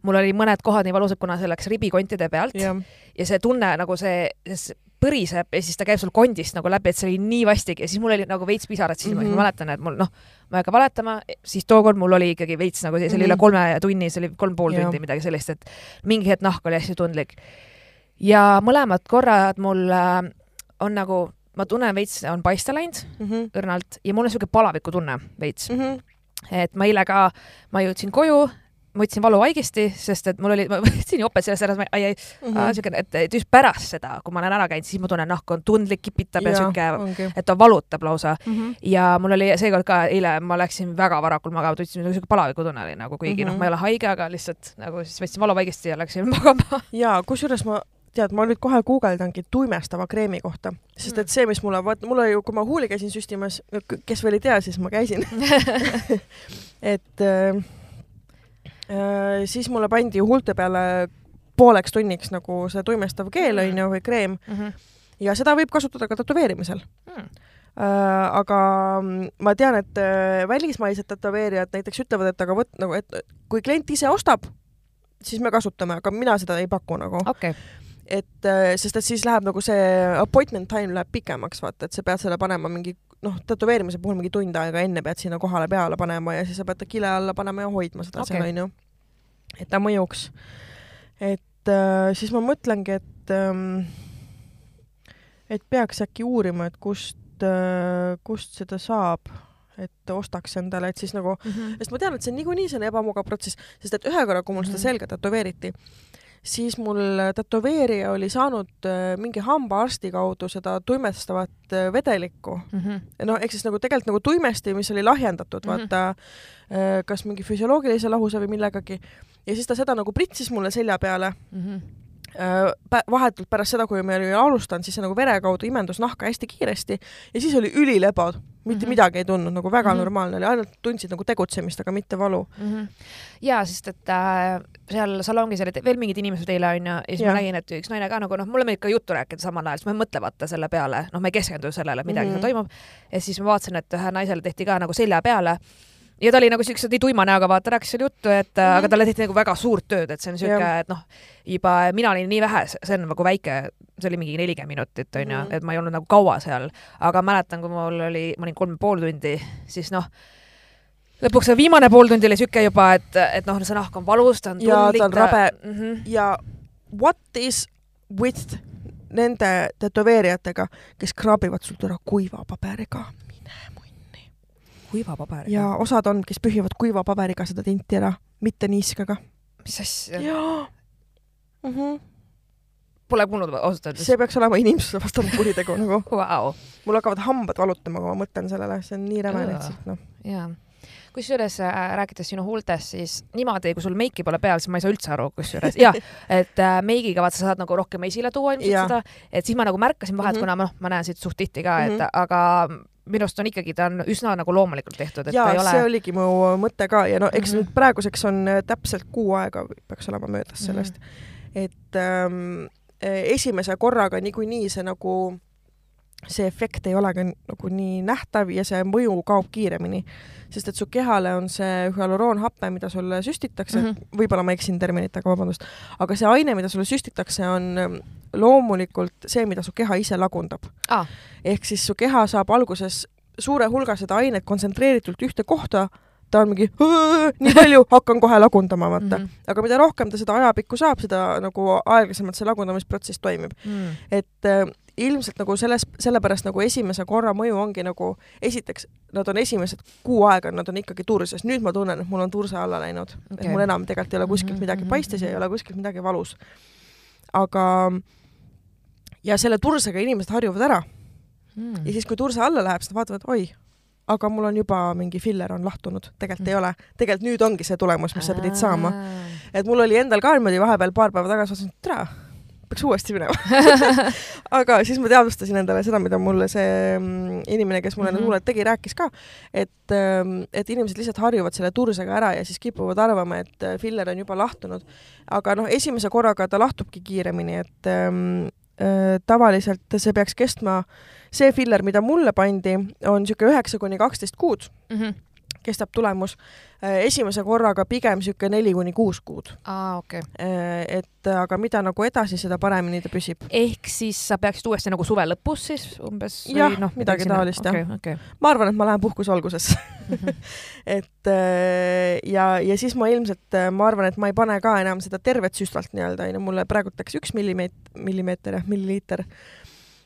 mul oli mõned kohad nii valusad, kuna see läks ribikontide pealt. Ja, ja see tunne nagu see, see põriseb ja siis ta käib sul kondist nagu läbi, et see oli nii vastik ja siis mul oli nagu veits pisarad silmas mm, -hmm. ma mäletan, et mul noh, ma ei hakka valetama, siis tookord mul oli ikkagi veits nagu see, see oli mm -hmm. üle kolme tunni, see oli kolm pool tundi, midagi sellist, et mingi hetk nahk oli hästi tundlik. ja mõlemad korrad mul äh, on nagu, ma tunnen veits on paista läinud mm -hmm. õrnalt ja mul on niisugune palaviku veits mm. -hmm et ma eile ka, ma jõudsin koju, ma võtsin valuvaigesti, sest et mul oli, ma <laughs> võtsin joped sellest ära, ai, ai mm -hmm., siukene, et, et just pärast seda, kui ma olen ära käinud, siis ma tunnen, nahk on tundlik, kipitab ja, ja siuke, et ta valutab lausa mm. -hmm. ja mul oli seekord ka eile, ma läksin väga varakult magama, tundsin siuke palavikutunne oli nagu, kuigi mm -hmm. noh, ma ei ole haige, aga lihtsalt nagu siis võtsin valuvaigesti ja läksin <laughs> magama. ja kusjuures ma tead, ma nüüd kohe guugeldangi tuimestava kreemi kohta, sest et mm. see, mis mulle, vaata, mul oli ju, kui ma huuli käisin süstimas, kes veel ei tea, siis ma käisin <laughs> et äh, siis mulle pandi huulte peale pooleks tunniks nagu see tuimestav keel mm. onju või kreem mm. -hmm. ja seda võib kasutada ka tätoveerimisel mm. Äh, aga ma tean, et äh, välismaised tätoveerijad näiteks ütlevad, et aga vot nagu, et kui klient ise ostab, siis me kasutame, aga mina seda ei paku nagu okay et äh, sest et siis läheb nagu see appointment time läheb pikemaks, vaata, et sa pead selle panema mingi noh, tätoveerimise puhul mingi tund aega enne pead sinna kohale peale panema ja siis sa pead ta kile alla panema ja hoidma seda okay. seal onju. et ta mõjuks. et äh, siis ma mõtlengi, et ähm, et peaks äkki uurima, et kust äh,, kust seda saab et ostaks endale, et siis nagu mm, -hmm. sest ma tean, et see on niikuinii selline ebamugav protsess, sest et ühe korra, kui mul mm -hmm. seda mhm. selga tätoveeriti, siis mul tätoveerija oli saanud äh, mingi hambaarsti kaudu seda tuimestavat äh, vedelikku mm. -hmm. noh, ehk siis nagu tegelikult nagu tuimesti, mis oli lahjendatud mm, -hmm. vaata äh, kas mingi füsioloogilise lahuse või millegagi. ja siis ta seda nagu pritsis mulle selja peale mm. -hmm vahetult pärast seda, kui me olime alustanud, siis see nagu vere kaudu imendus nahka hästi kiiresti ja siis oli ülilebo mitte mm -hmm. midagi ei tundnud, nagu väga mm -hmm. normaalne oli, ainult tundsid nagu tegutsemist, aga mitte valu mm. -hmm. ja sest, et äh, seal salongis olid veel mingid inimesed eile onju ja siis ja. ma nägin, et üks naine ka nagu noh, mulle meeldib ka juttu rääkida samal ajal, siis ma ei mõtle vaata selle peale, noh, ma ei keskendu sellele, midagi mm -hmm. toimub. ja siis ma vaatasin, et ühe naisele tehti ka nagu selja peale ja ta oli nagu siukse nii tuima näoga, vaata, rääkis seal juttu, et mm -hmm. aga talle tehti nagu väga suurt tööd, et see on siuke, et noh, juba mina olin nii vähe, see on nagu väike, see oli mingi nelikümmend minutit onju mm, -hmm. et ma ei olnud nagu kaua seal, aga mäletan, kui mul oli, ma olin kolm pool tundi, siis noh, lõpuks see viimane pool tundi oli siuke juba, et, et noh, see nahk on valus, ta on tundlik. ja ta on rabe mm -hmm. ja what is with nende tätoveerijatega, kes kraabivad sult ära kuiva paberiga kuiva paberiga? ja osad on, kes pühivad kuiva paberiga seda tinti ära, mitte niiskaga. mis asja? jaa mm. -hmm. Pole kuulnud ausalt öeldes. see peaks olema inimsusevastane kuritegu nagu <laughs> wow.. mul hakkavad hambad valutama, kui ma mõtlen sellele, see on nii räme lihtsalt noh. jaa kusjuures äh, rääkides sinu huultest, siis niimoodi, kui sul meiki pole peal, siis ma ei saa üldse aru, kusjuures ja <laughs> et äh, meigiga vaata, sa saad nagu rohkem esile tuua ilmselt seda, et siis ma nagu märkasin vahet mm, -hmm. kuna noh, ma näen siit suht tihti ka, et mm -hmm. aga minu arust on ikkagi, ta on üsna nagu loomulikult tehtud, et ja, ta ei ole. see oligi mu mõte ka ja no eks mm -hmm. nüüd praeguseks on äh, täpselt kuu aega peaks olema möödas sellest mm, -hmm. et ähm, esimese korraga niikuinii see nagu see efekt ei ole ka nagu nii nähtav ja see mõju kaob kiiremini, sest et su kehale on see hüaluroonhappe, mida sulle süstitakse mm, -hmm. võib-olla ma eksin terminitega, vabandust, aga see aine, mida sulle süstitakse, on ähm, loomulikult see, mida su keha ise lagundab ah.. ehk siis su keha saab alguses suure hulga seda ainet kontsentreeritult ühte kohta, ta on mingi nii palju, hakkan kohe lagundama, vaata mm. -hmm. aga mida rohkem ta seda ajapikku saab, seda nagu aeglasemalt see lagundamisprotsess toimib mm.. et äh, ilmselt nagu selles, sellepärast nagu esimese korra mõju ongi nagu esiteks, nad on esimesed kuu aega, nad on ikkagi turses, nüüd ma tunnen, et mul on turse alla läinud okay., et mul enam tegelikult ei ole kuskilt midagi mhm, paistes ja ei mhm. ole kuskilt midagi valus. aga ja selle tursega inimesed harjuvad ära mm.. ja siis, kui turse alla läheb, siis nad vaatavad, oi, aga mul on juba mingi filler on lahtunud, tegelikult mm. ei ole. tegelikult nüüd ongi see tulemus, mis sa pidid saama. et mul oli endal ka niimoodi vahepeal paar päeva tagasi, mõtlesin, et tere peaks uuesti minema <laughs> aga siis ma teadvustasin endale seda, mida mulle see mm, inimene, kes mulle mm -hmm. need huuled tegi, rääkis ka, et, ähm, et inimesed lihtsalt harjuvad selle tursega ära ja siis kipuvad arvama, et äh, filler on juba lahtunud. aga noh, esimese korraga ta lahtubki kiiremini, et ähm, äh, tavaliselt see peaks kestma, see filler, mida mulle pandi, on niisugune üheksa kuni kaksteist kuud mm. -hmm kestab tulemus. Äh, esimese korraga pigem niisugune neli kuni kuus kuud. aa, okei okay.. Äh, et aga mida nagu edasi, seda paremini ta püsib. ehk siis sa peaksid uuesti nagu suve lõpus siis umbes? jah no,, midagi taolist okay, jah okay.. ma arvan, et ma lähen puhkuse alguses mm. -hmm. <laughs> et äh, ja, ja siis ma ilmselt, ma arvan, et ma ei pane ka enam seda tervet süstvalt nii-öelda, onju, mulle praegu läks üks millimeet-, millimeeter jah, milliliiter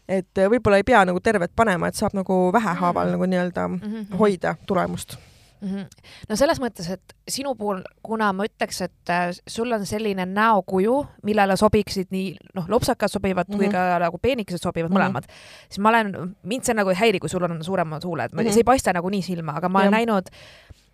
et võib-olla ei pea nagu tervet panema, et saab nagu vähehaaval mm -hmm. nagu nii-öelda mm -hmm. hoida tulemust mm. -hmm. no selles mõttes, et sinu puhul, kuna ma ütleks, et äh, sul on selline näokuju, millele sobiksid nii noh, lopsakad sobivad mm -hmm. kui mhm. ka nagu peenikesed sobivad mm -hmm. mõlemad, siis ma olen, mind see nagu ei häiri, kui sul on suuremad huuled mm, -hmm. see ei paista nagu nii silma, aga ma olen ja. näinud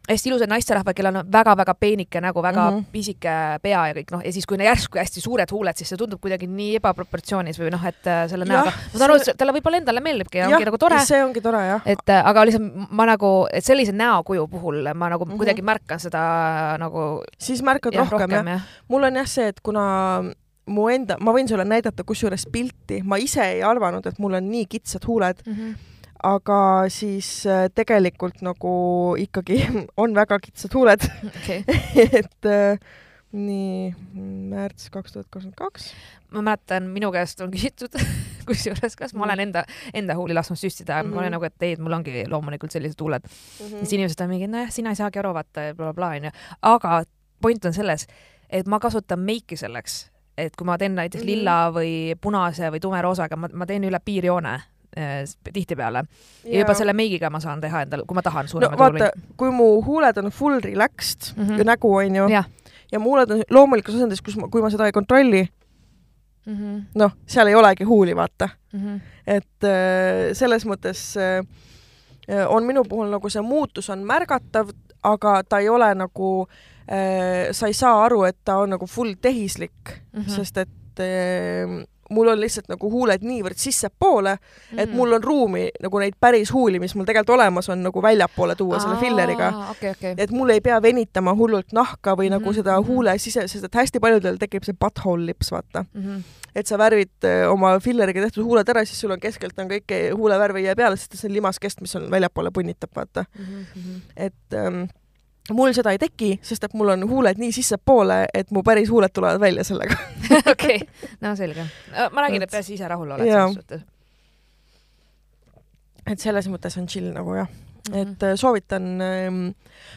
hästi ilusad naisterahvad, kellel on väga-väga peenike nägu, väga mm -hmm. pisike pea ja kõik noh, ja siis, kui järsku hästi suured huuled, siis see tundub kuidagi nii ebaproportsioonis või noh, et äh, selle näoga, ma saan aru, et talle võib-olla endale meeldibki ja ongi nagu tore. see ongi tore jah. et äh, aga lihtsalt ma nagu, et sellise näokuju puhul ma nagu mm -hmm. kuidagi märkan seda nagu. siis märkad jah, rohkem, rohkem jah ja.. mul on jah see, et kuna mu enda, ma võin sulle näidata kusjuures pilti, ma ise ei arvanud, et mul on nii kitsad huuled mm. -hmm aga siis äh, tegelikult nagu ikkagi <laughs> on väga kitsad huuled okay. <laughs> et äh, nii, märts kaks tuhat kakskümmend kaks. ma mäletan, minu käest on küsitud <laughs> kusjuures, kas ma olen mm. enda, enda huuli lasknud süstida mm, -hmm. ma olen nagu, et ei, et mul ongi loomulikult sellised huuled mm. -hmm. siis inimesed on mingi, nojah, sina ei saagi aru, vaata ja blablabla onju. aga point on selles, et ma kasutan meiki selleks, et kui ma teen näiteks -hmm. lilla või punase või tumeroosaga, ma, ma teen üle piirjoone tihtipeale. ja juba selle meigiga ma saan teha endale, kui ma tahan suuremaid no, vaata, kui mu huuled on full relaxed mm -hmm. ja nägu on ju, ja mu huuled on loomulikus asendis, kus ma, kui ma seda ei kontrolli mm -hmm., noh, seal ei olegi huuli, vaata mm. -hmm. et äh, selles mõttes äh, on minu puhul nagu see muutus on märgatav, aga ta ei ole nagu äh,, sa ei saa aru, et ta on nagu full tehislik mm, -hmm. sest et äh, mul on lihtsalt nagu huuled niivõrd sissepoole mm., et mul on ruumi nagu neid päris huuli, mis mul tegelikult olemas on, nagu väljapoole tuua Aa, selle filleriga okay,. Okay. et mul ei pea venitama hullult nahka või mm -hmm. nagu mhm, seda mhm. huule sise, sest et hästi paljudel tekib see butthole lips, vaata mm. -hmm. et sa värvid äh, oma filleriga tehtud huuled ära, siis sul on keskelt on kõik huulevärv ei jää peale, sest see limaskest, mis on väljapoole punnitab, vaata mm. -hmm. et ähm, mul seda ei teki, sest et mul on huuled nii sissepoole, et mu päris huuled tulevad välja sellega. <laughs> okei, no selge. ma räägin, et peaasi ise rahul oled selles suhtes. et selles mõttes on chill nagu jah mm. -hmm. et äh, soovitan ähm,,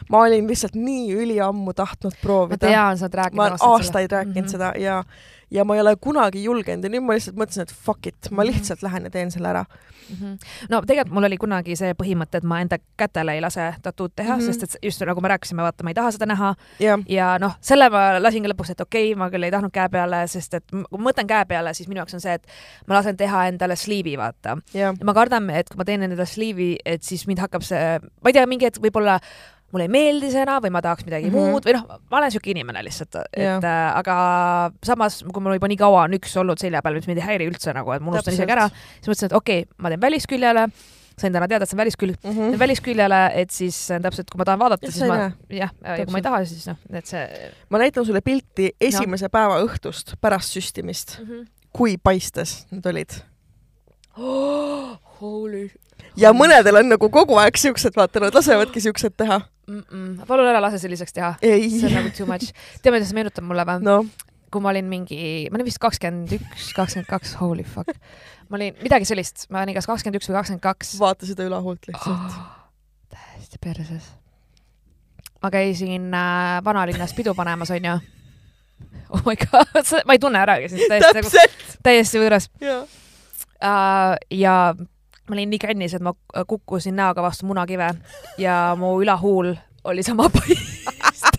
ma olin lihtsalt nii üliammu tahtnud proovida. ma tean, sa oled rääkinud. ma olen aastaid rääkinud mm -hmm. seda ja ja ma ei ole kunagi julgenud ja nüüd ma lihtsalt mõtlesin, et fuck it, ma mhm. lihtsalt lähen ja teen selle ära mm. -hmm. no tegelikult mul oli kunagi see põhimõte, et ma enda kätele ei lase tattood teha mm, -hmm. sest et just nagu me rääkisime, vaata, ma ei taha seda näha yeah. ja noh, selle ma lasin ka lõpuks, et okei okay,, ma küll ei tahtnud käe peale, sest et kui ma mõtlen käe peale, siis minu jaoks on see, et ma lasen teha endale sliivi, vaata yeah.. ma kardan, et kui ma teen endale sliivi, et siis mind hakkab see, ma ei tea, mingi hetk võib-olla mulle ei meeldi see enam või ma tahaks midagi mm -hmm. muud või noh, ma olen siuke inimene lihtsalt, et äh, aga samas, kui mul juba nii kaua on üks olnud selja peal, mis mind ei häiri üldse nagu, et ma unustan isegi ära, siis mõtlesin, et okei okay,, ma teen välisküljele, sain täna teada, et see on väliskülg mm, -hmm. teen välisküljele, et siis täpselt, kui ma tahan vaadata, siis ma jah, ja kui ma ei taha, siis noh, et see. ma näitan sulle pilti esimese no. päeva õhtust pärast süstimist mm, -hmm. kui paistes need olid oh,. <gasps> Holy ja mõnedel on nagu kogu aeg siuksed, vaata, nad lasevadki siuksed teha mm. -mm. palun ära lase selliseks teha. see on nagu too much. tead, mida see meenutab mulle või no.? kui ma olin mingi, ma olin vist kakskümmend üks, kakskümmend kaks, holy fuck. ma olin midagi sellist, ma olin kas kakskümmend üks või kakskümmend kaks. vaata seda ülahuult lihtsalt oh,. täiesti perses. ma käisin äh, vanalinnas pidu panemas, onju. oh my god, ma ei tunne äragi sind täiesti nagu, täiesti võõras. Uh, ja ma olin nii kännis, et ma kukkusin näoga vastu munakive ja mu ülahuul oli sama <laughs> paist.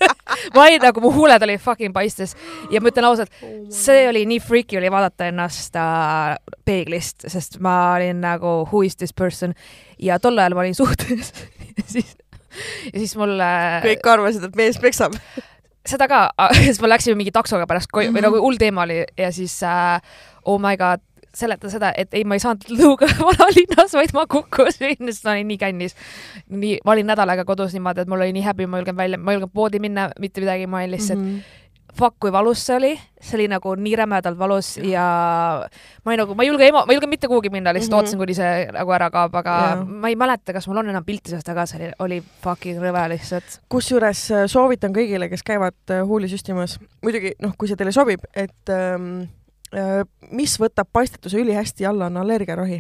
Ma olin nagu, mu huuled olid fucking paistes. Ja ma ütlen ausalt oh, see oli nii freaky oli vaadata ennast äh, peeglist, sest ma olin nagu who is this person? Ja tol ajal ma olin suhtes <laughs> ja siis, ja siis mul äh, kõik arvasid, et mees peksab. seda ka, siis me läksime mingi taksoga pärast mm -hmm. või nagu hull teema oli ja siis äh, oh my god, seletada seda, et ei, ma ei saanud lõuga <laughs> vanalinnas, vaid ma kukkusin, sest ma olin nii kännis. nii, ma olin nädal aega kodus niimoodi, et mul oli nii häbi, ma ei julgenud välja, ma ei julgenud poodi minna, mitte midagi, ma olin lihtsalt mm, -hmm. fuck kui valus see oli, see oli nagu nii rämedalt valus ja ma ei nagu, ma ei julge ma ei julge mitte kuhugi minna, lihtsalt mm -hmm. ootasin, kuni see nagu ära kaob, aga ja. ma ei mäleta, kas mul on enam pilti sellest, aga see oli, oli fucking rõve lihtsalt. kusjuures äh, soovitan kõigile, kes käivad äh, huuli süstimas, muidugi noh, kui see teile sobib, et ähm, äh, mis võtab paistetuse ülihästi alla, on allergiarohi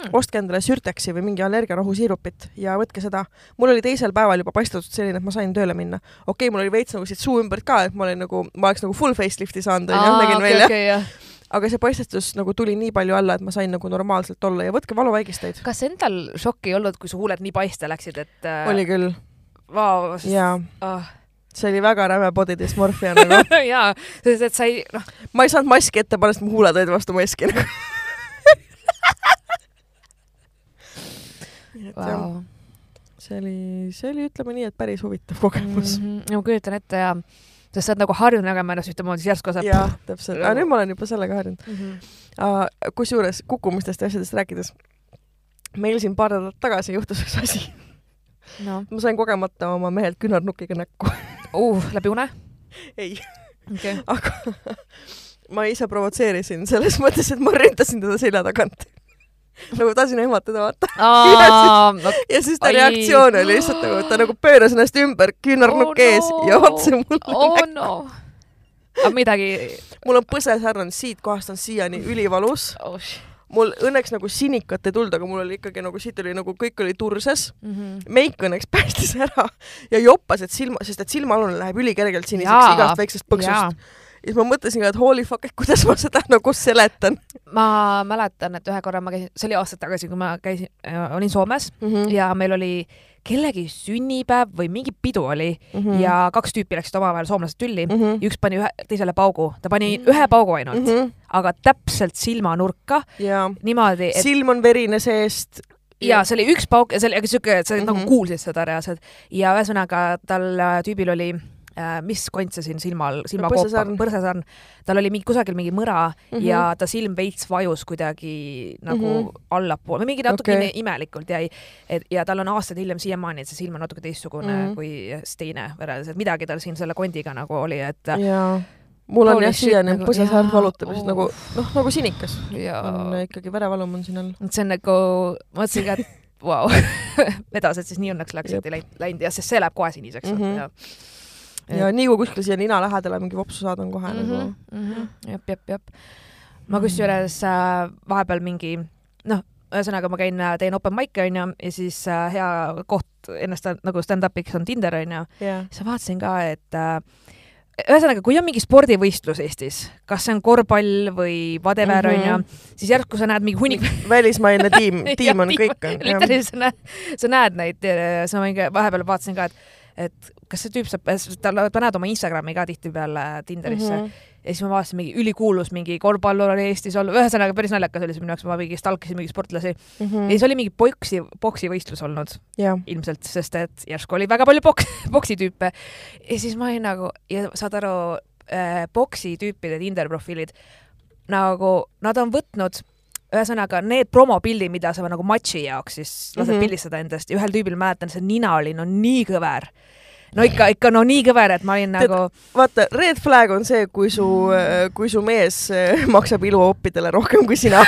hmm.. ostke endale Sürtexi või mingi allergiarahu siirupit ja võtke seda. mul oli teisel päeval juba paistatud selline, et ma sain tööle minna. okei okay,, mul oli veits nagu siit suu ümbert ka, et ma olin nagu, ma oleks nagu full facelifti saanud, onju, nägin okay, välja okay, aga see paistetus nagu tuli nii palju alla, et ma sain nagu normaalselt olla ja võtke valuvaigisteid. kas endal šokki ei olnud, kui su huuled nii paiste läksid, et äh... oli küll. Vau. jaa oh see oli väga räme body dysmorphia nagu <laughs> jaa, sest et sa ei, noh. ma ei saanud maski ette panna, sest mu huuled olid vastu maski nagu <laughs> wow. see oli, see oli, ütleme nii, et päris huvitav kogemus mm. -hmm. ma kujutan ette ja, sest sa oled nagu harjunud nägema ennast ühtemoodi, siis järsku saad. jah, täpselt, aga nüüd ma olen juba sellega harjunud mm -hmm.. kusjuures kukkumistest ja asjadest rääkides, meil siin paar nädalat tagasi juhtus üks asi no.. ma sain kogemata oma mehelt küünarnukiga näkku <laughs> uh, läbi une? ei okay. aga <laughs> ma ise provotseerisin selles mõttes, et ma ründasin teda selja tagant nagu tahtsin ehmatada, vaata. <laughs> ja siis, ja siis ta ai. reaktsioon oli lihtsalt nagu, ta nagu pööras ennast ümber, küünarnukk oh, ees no. ja otse mulle oh, näkku no. aga midagi. mul on põsesärn on siit kohast on siiani ülivalus oh mul õnneks nagu sinikat ei tulnud, aga mul oli ikkagi nagu siit oli nagu kõik oli turses mm. -hmm. meik õnneks <laughs> päästis ära ja joppas, et silma, sest et silmaalune läheb ülikergelt siniseks igast väiksest põksust ja siis ma mõtlesin ka, et holy fuck, et kuidas ma seda nagu seletan. ma mäletan, et ühe korra ma käisin, see oli aastaid tagasi, kui ma käisin äh,, olin Soomes mm -hmm. ja meil oli kellegi sünnipäev või mingi pidu oli mm -hmm. ja kaks tüüpi läksid omavahel soomlased tülli mm -hmm. ja üks pani ühe, teisele paugu, ta pani mm -hmm. ühe paugu ainult mm, -hmm. aga täpselt silmanurka. niimoodi et.... silm on verine seest ja see oli üks pauk ja see oli, siuke, sa mm -hmm. nagu kuulsid seda reaalselt ja ühesõnaga tal äh, tüübil oli mis kont see siin silmal, silmakoopa, põrsesarn, tal oli mingi kusagil mingi mõra mm -hmm. ja ta silm veits vajus kuidagi nagu mm -hmm. allapoole mingi natuke okay. imelikult jäi. et ja tal on aastaid hiljem siiamaani, et see silm on natuke teistsugune mm -hmm. kui teine võrreldes, et midagi tal siin selle kondiga nagu oli, et ja mul on jah siiani nagu, põsesarn valutab lihtsalt nagu noh, nagu sinikas ja. on ikkagi verevalum on siin all. et see on nagu, ma mõtlesin ka, et <laughs> vau <laughs> wow. vedased siis nii õnneks läks, et ei läinud ja sest see läheb kohe siniseks mm. -hmm. Ja nii kui kuskil siia nina lähedale mingi vopsu saad, on kohe mm -hmm, nagu mm. -hmm. jep, jep, jep. ma kusjuures äh, vahepeal mingi noh, ühesõnaga ma käin, äh, teen open mic'e onju ja siis äh, hea koht ennast nagu stand-up'iks on Tinder onju yeah.. siis ma vaatasin ka, et äh, ühesõnaga, kui on mingi spordivõistlus Eestis, kas see on korvpall või whatever onju mm -hmm., siis järsku sa näed mingi hunnik välismaine tiim, <laughs> tiim on kõik on. sa näed, sa näed neid, sa mingi vahepeal vaatasin ka, et et kas see tüüp saab, tal, paned oma Instagrami ka tihtipeale Tinderisse mm. -hmm ja siis ma vaatasin mingi ülikuulus mingi korvpallur oli Eestis olnud, ühesõnaga päris naljakas oli see minu jaoks, ma mingi stalkisin mingi sportlasi mm. -hmm. ja siis oli mingi poksi, poksivõistlus olnud yeah. ilmselt, sest et järsku oli väga palju poks, poksitüüpe. <laughs> ja siis ma olin nagu, ja saad aru äh,, poksitüüpide Tinder profiilid nagu nad on võtnud ühesõnaga need promopildid, mida sa nagu matši jaoks siis lased mm -hmm. pildistada endast ja ühel tüübil mäletan, see nina oli no nii kõver no ikka, ikka no nii kõver, et ma olin Tead, nagu. vaata, red flag on see, kui su, kui su mees eh, maksab iluoppidele rohkem kui sina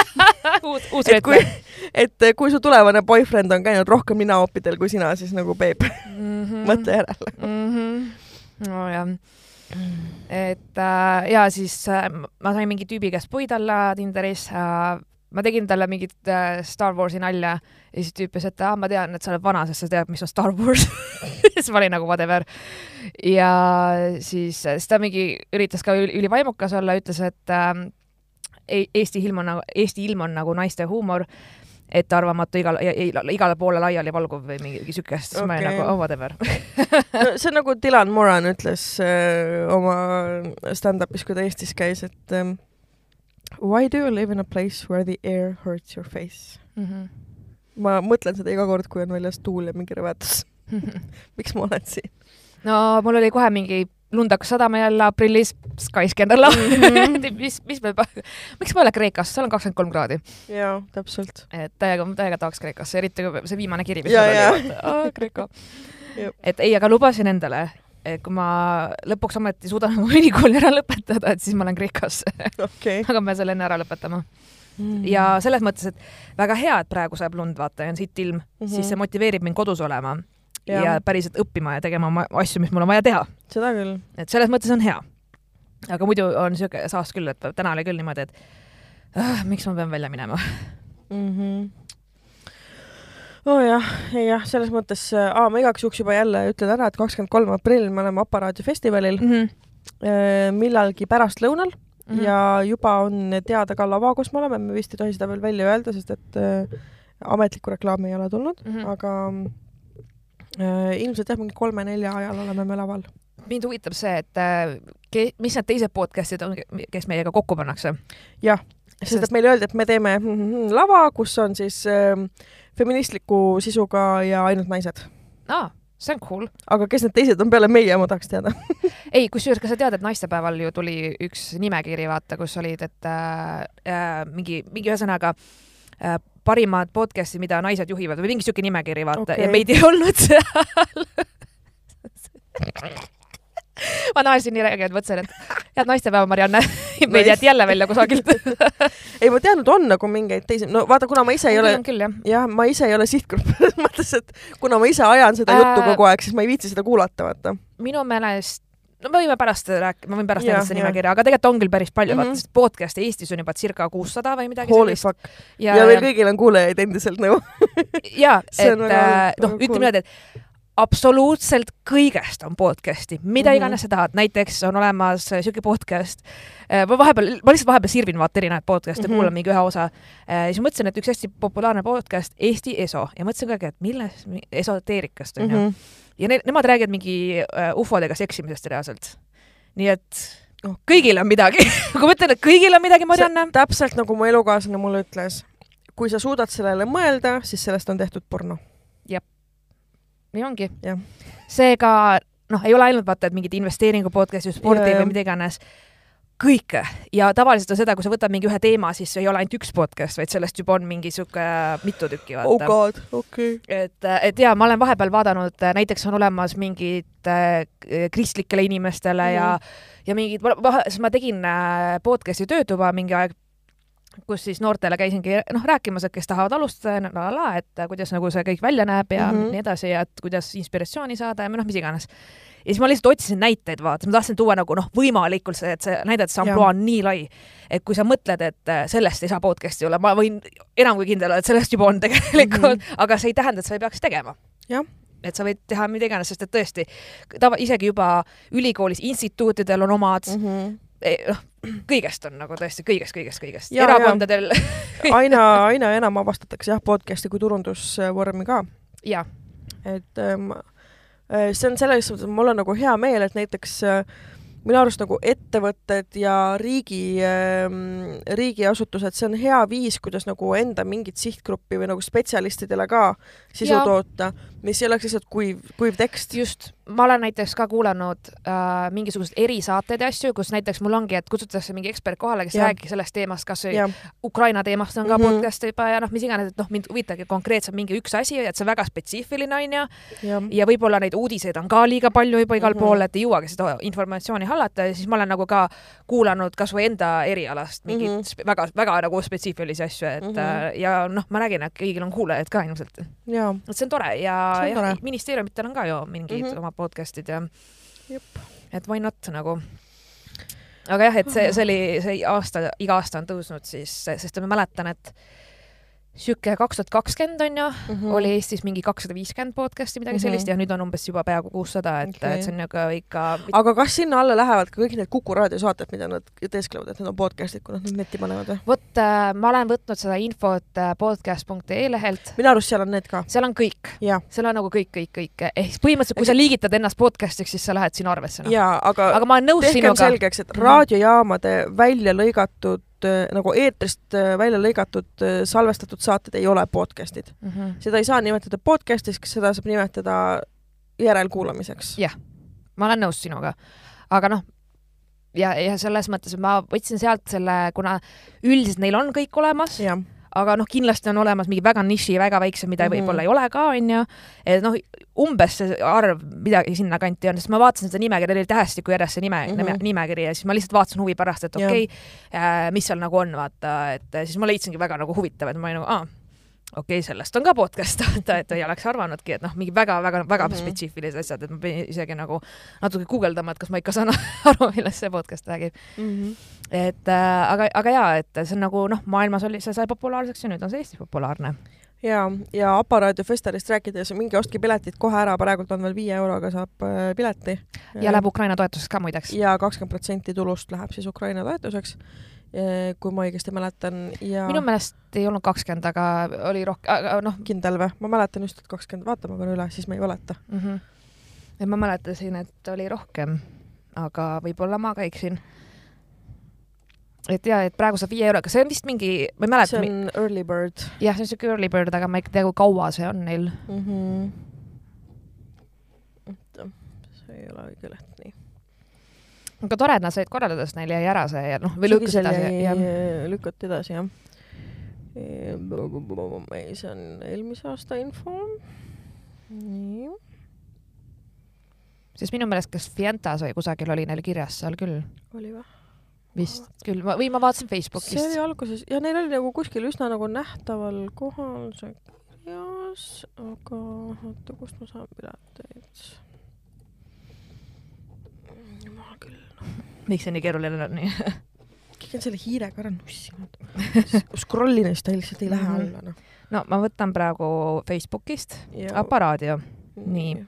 <laughs> uus, uus red flag. et kui su tulevane boyfriend on käinud rohkem ninaoppidel kui sina, siis nagu babe mm, -hmm. mõtle järele mm. -hmm. nojah et äh, ja siis äh, ma sain mingi tüübi käest puid alla Tinderis äh,. ma tegin talle mingit äh, Star Warsi nalja ja siis tüüp ütles, et aa, ma tean, et sa oled vana, sest sa tead, mis on Star Wars <laughs> siis ma olin nagu whatever. ja siis, siis ta mingi üritas ka ülivaimukas olla, ütles, et äh, Eesti ilm on nagu, Eesti ilm on nagu naiste huumor ettearvamatu igal, igale poole laiali valguv või mingi siukest, siis okay. ma olin nagu oh whatever <laughs> no see on nagu Dylan Moran ütles äh, oma stand-up'is, kui ta Eestis käis, et um, why do you live in a place where the air hurts your face mm? -hmm ma mõtlen seda iga kord, kui on väljas tuul ja mingi rõvedus <laughs> miks ma olen siin? no mul oli kohe mingi lund hakkas sadama jälle aprillis, Skyscanner mm -hmm. <laughs> mis, mis me, miks ma ei ole Kreekas, seal on kakskümmend kolm kraadi. jaa, täpselt. et täiega, täiega tahaks Kreekasse, eriti see viimane kiri, mis seal oli, Kreeka. et ei, aga lubasin endale, kui ma lõpuks ometi suudan oma ülikooli ära lõpetada, et siis ma lähen Kreekasse okay. aga ma pean selle enne ära lõpetama mm.. ja selles mõttes, et väga hea, et praegu sajab lund, vaata, ja on siit ilm mm, -hmm. siis see motiveerib mind kodus olema ja, ja päriselt õppima ja tegema asju, mis mul on vaja teha. seda küll. et selles mõttes on hea. aga muidu on niisugune saas küll, et täna oli küll niimoodi, et ah, miks ma pean välja minema mm. -hmm nojah, jah, selles mõttes äh,, ma igaks juhuks juba jälle ütlen ära, et kakskümmend kolm aprill me oleme Aparaadi festivalil mm -hmm. äh, millalgi pärastlõunal mm -hmm. ja juba on teada ka lava, kus me oleme, me vist ei tohi seda veel välja öelda, sest et äh, ametlikku reklaami ei ole tulnud mm, -hmm. aga äh, ilmselt jah, mingi kolme-nelja ajal oleme me laval. mind huvitab see, et äh, mis need teised podcast'id on, kes meiega kokku pannakse? jah, sest et meile öeldi, et me teeme lava, kus on siis äh, feministliku sisuga ja ainult naised. aa, see on cool. aga kes need teised on peale meie, ma tahaks teada <laughs> ei, kusjuures, kas sa tead, et naistepäeval ju tuli üks nimekiri, vaata, kus olid, et äh, äh mingi, mingi ühesõnaga äh, parimad podcast'id, mida naised juhivad või mingi siuke nimekiri, vaata okay., ja meid ei olnud seal. Ma naersin nii räigelt, mõtlesin, et head naistepäeva, Marianne. Meid jäeti jälle välja kusagilt. <laughs> Ei, ma tean, et on nagu mingeid teisi, no vaata, kuna ma ise ei ole, jah. ja,, ma ise ei ole sihtgrupp. <laughs> Selles mõttes, et kuna ma ise ajan seda äh, juttu kogu aeg, siis ma ei viitsi seda kuulata, vaata. minu meelest no me võime pärast rääkida, ma võin pärast näidata seda nimekirja, aga tegelikult on küll päris palju mm, -hmm. vaata, sest podcast'e Eestis on juba circa kuussada või midagi Holy sellist. ja, ja veel kõigil on kuulajaid endiselt nagu ja, <laughs> et noh, ütleme niimoodi, et absoluutselt kõigest on podcast'i, mida mm -hmm. iganes sa tahad, näiteks on olemas äh, siuke podcast, äh, ma vahepeal, ma lihtsalt vahepeal sirvin vaata erinevaid podcast'e mm, -hmm. kuulan mingi ühe osa. Äh, siis mõtlesin, et üks hästi populaarne podcast, Eesti ESO ja mõtlesin ka, et milles, esoteerikast onju. -hmm. ja ne nemad räägivad mingi ufodega seksimisest reaalselt. nii et oh. kõigil on midagi <laughs> kui ma ütlen, et kõigil on midagi, Marianne. täpselt nagu mu elukaaslane mulle ütles, kui sa suudad sellele mõelda, siis sellest on tehtud porno nii ongi. seega noh, ei ole ainult vaata, et mingid investeeringu podcast'id, spordi ja, või mida iganes, kõike ja tavaliselt on seda, kui sa võtad mingi ühe teema, siis ei ole ainult üks podcast, vaid sellest juba on mingi sihuke mitu tükki. oh god, okei okay.. et, et ja ma olen vahepeal vaadanud, näiteks on olemas mingid äh, kristlikele inimestele mm. ja, ja mingid, siis ma tegin äh, podcast'i Töötuba mingi aeg kus siis noortele käisingi noh rääkimas, et kes tahavad alustada, la la et kuidas nagu see kõik välja näeb ja mm -hmm. nii edasi ja et kuidas inspiratsiooni saada ja noh, mis iganes. ja siis ma lihtsalt otsisin näiteid, vaata, ma tahtsin tuua nagu noh, võimalikult see, et see näidete see ampluaa on nii lai, et kui sa mõtled, et äh, sellest ei saa podcast'i olla, ma võin enam kui kindel olla, et sellest juba on tegelikult mm, -hmm. <laughs> aga see ei tähenda, et sa ei peaks tegema. jah et sa võid teha mida iganes, sest et tõesti, tava, isegi juba ülikoolis instituutidel on omad mm, -hmm noh, kõigest on nagu tõesti kõigest, kõigest, kõigest. erakondadel <laughs> aina, aina enam avastatakse jah, podcast'i kui turundusvormi ka. et ähm, äh, see on selles suhtes, mul on nagu hea meel, et näiteks äh, minu arust nagu ettevõtted ja riigi ähm,, riigiasutused, see on hea viis, kuidas nagu enda mingit sihtgruppi või nagu spetsialistidele ka sisu ja. toota, mis ei oleks lihtsalt kuiv, kuiv tekst. just, ma olen näiteks ka kuulanud äh, mingisuguseid erisaateid ja asju, kus näiteks mul ongi, et kutsutakse mingi ekspert kohale, kes räägib sellest teemast, kas või Ukraina teemast on ka mm -hmm. podcast juba ja noh, mis iganes, et noh, mind huvitabki konkreetselt mingi üks asi, et see on väga spetsiifiline onju. ja, ja võib-olla neid uudiseid on ka liiga palju juba igal mm -hmm. pool, et ei jõuagi seda informatsiooni hallata ja siis ma olen nagu ka kuulanud kasvõi enda erialast mingeid mm -hmm. väga, väga nagu spetsiifilisi asju, et mm -hmm. ja noh, ma nägin, et kõigil on kuulajaid ka ilmselt. et see on tore ja, ja ministeeriumitel on ka ju mingid mm -hmm. oma podcast'id ja Jep. et why not nagu. aga jah, et see, see oli, see aasta, iga aasta on tõusnud siis, sest ma mäletan, et sihuke kaks tuhat kakskümmend on ju mm, -hmm. oli Eestis mingi kakssada viiskümmend podcast'i, midagi mm -hmm. sellist ja nüüd on umbes juba peaaegu kuussada, et okay., et see on nagu ikka. aga kas sinna alla lähevad ka kõik need Kuku raadio saated, mida nad teesklevad, et need on podcast'id, kui nad need netti panevad või? vot äh, ma olen võtnud seda infot äh, podcast.ee lehelt. minu arust seal on need ka. seal on kõik, seal on nagu kõik, kõik, kõik, ehk siis põhimõtteliselt, kui sa liigitad ennast podcast'iks, siis sa lähed sinna arvesse no.. jaa, aga, aga ma olen nõus sinuga. selgeks, et raadiojaamade välja lõigatud nagu eetrist äh, välja lõigatud äh, salvestatud saated ei ole podcast'id mm. -hmm. seda ei saa nimetada podcast'iks, seda saab nimetada järelkuulamiseks. jah, ma olen nõus sinuga, aga noh, ja, ja selles mõttes ma võtsin sealt selle, kuna üldiselt neil on kõik olemas, aga noh, kindlasti on olemas mingi väga niši, väga väiksed, mida mm -hmm. võib-olla ei ole ka, onju. et noh, umbes see arv midagi sinnakanti on, sest ma vaatasin seda nimekirja, oli tähestiku järjest see nime mm, -hmm. nimekiri ja siis ma lihtsalt vaatasin huvi pärast, et okei okay, äh,, mis seal nagu on, vaata, et siis ma leidsingi väga nagu huvitav, et ma olin nagu, aa okei okay,, sellest on ka podcast, <laughs> vaata, et ei oleks arvanudki, et noh, mingi väga-väga-väga mm -hmm. spetsiifilised asjad, et ma pidin isegi nagu natuke guugeldama, et kas ma ikka saan <laughs> aru, millest see podcast räägib mm. -hmm. et äh, aga, aga jaa, et see on nagu noh, maailmas oli, see sai populaarseks ja nüüd on see Eestis populaarne ja, ja Aparaadio Festivist rääkides, minge ostke piletid kohe ära, praegult on veel viie euroga saab äh, pileti. ja läheb Ukraina toetuseks ka muideks. ja kakskümmend protsenti tulust läheb siis Ukraina toetuseks kui ma õigesti mäletan ja minu meelest ei olnud kakskümmend, aga oli rohkem, noh. kindel või? ma mäletan just, et kakskümmend, vaatame korra üle, siis ma ei valeta mm. -hmm. et ma mäletasin, et oli rohkem, aga võib-olla ma ka eksin. et ja, et praegu saab viie euroga, see on vist mingi, ma ei mäleta. see on early bird. jah, see on siuke early bird, aga ma ei tea, kui kaua see on neil mm. -hmm. oota, see ei ole õige leht, nii aga tore, et nad said korraldada, sest neil jäi ära see ja noh, või lükati edasi. lükati edasi, jah. ei, see on eelmise aasta info. nii. sest minu meelest, kas Fientas või kusagil oli neil kirjas seal küll. oli või? vist küll, või ma vaatasin Facebookist. see oli alguses ja neil oli nagu kuskil üsna nagu nähtaval kohal see kirjas, aga oota, kust ma saan pileteid jumal küll miks see nii keeruline on keegi on selle hiirega ära nussinud scroll ja siis ta lihtsalt ei lähe -hmm. alla, noh. no ma võtan praegu Facebookist Aparaadio, nii.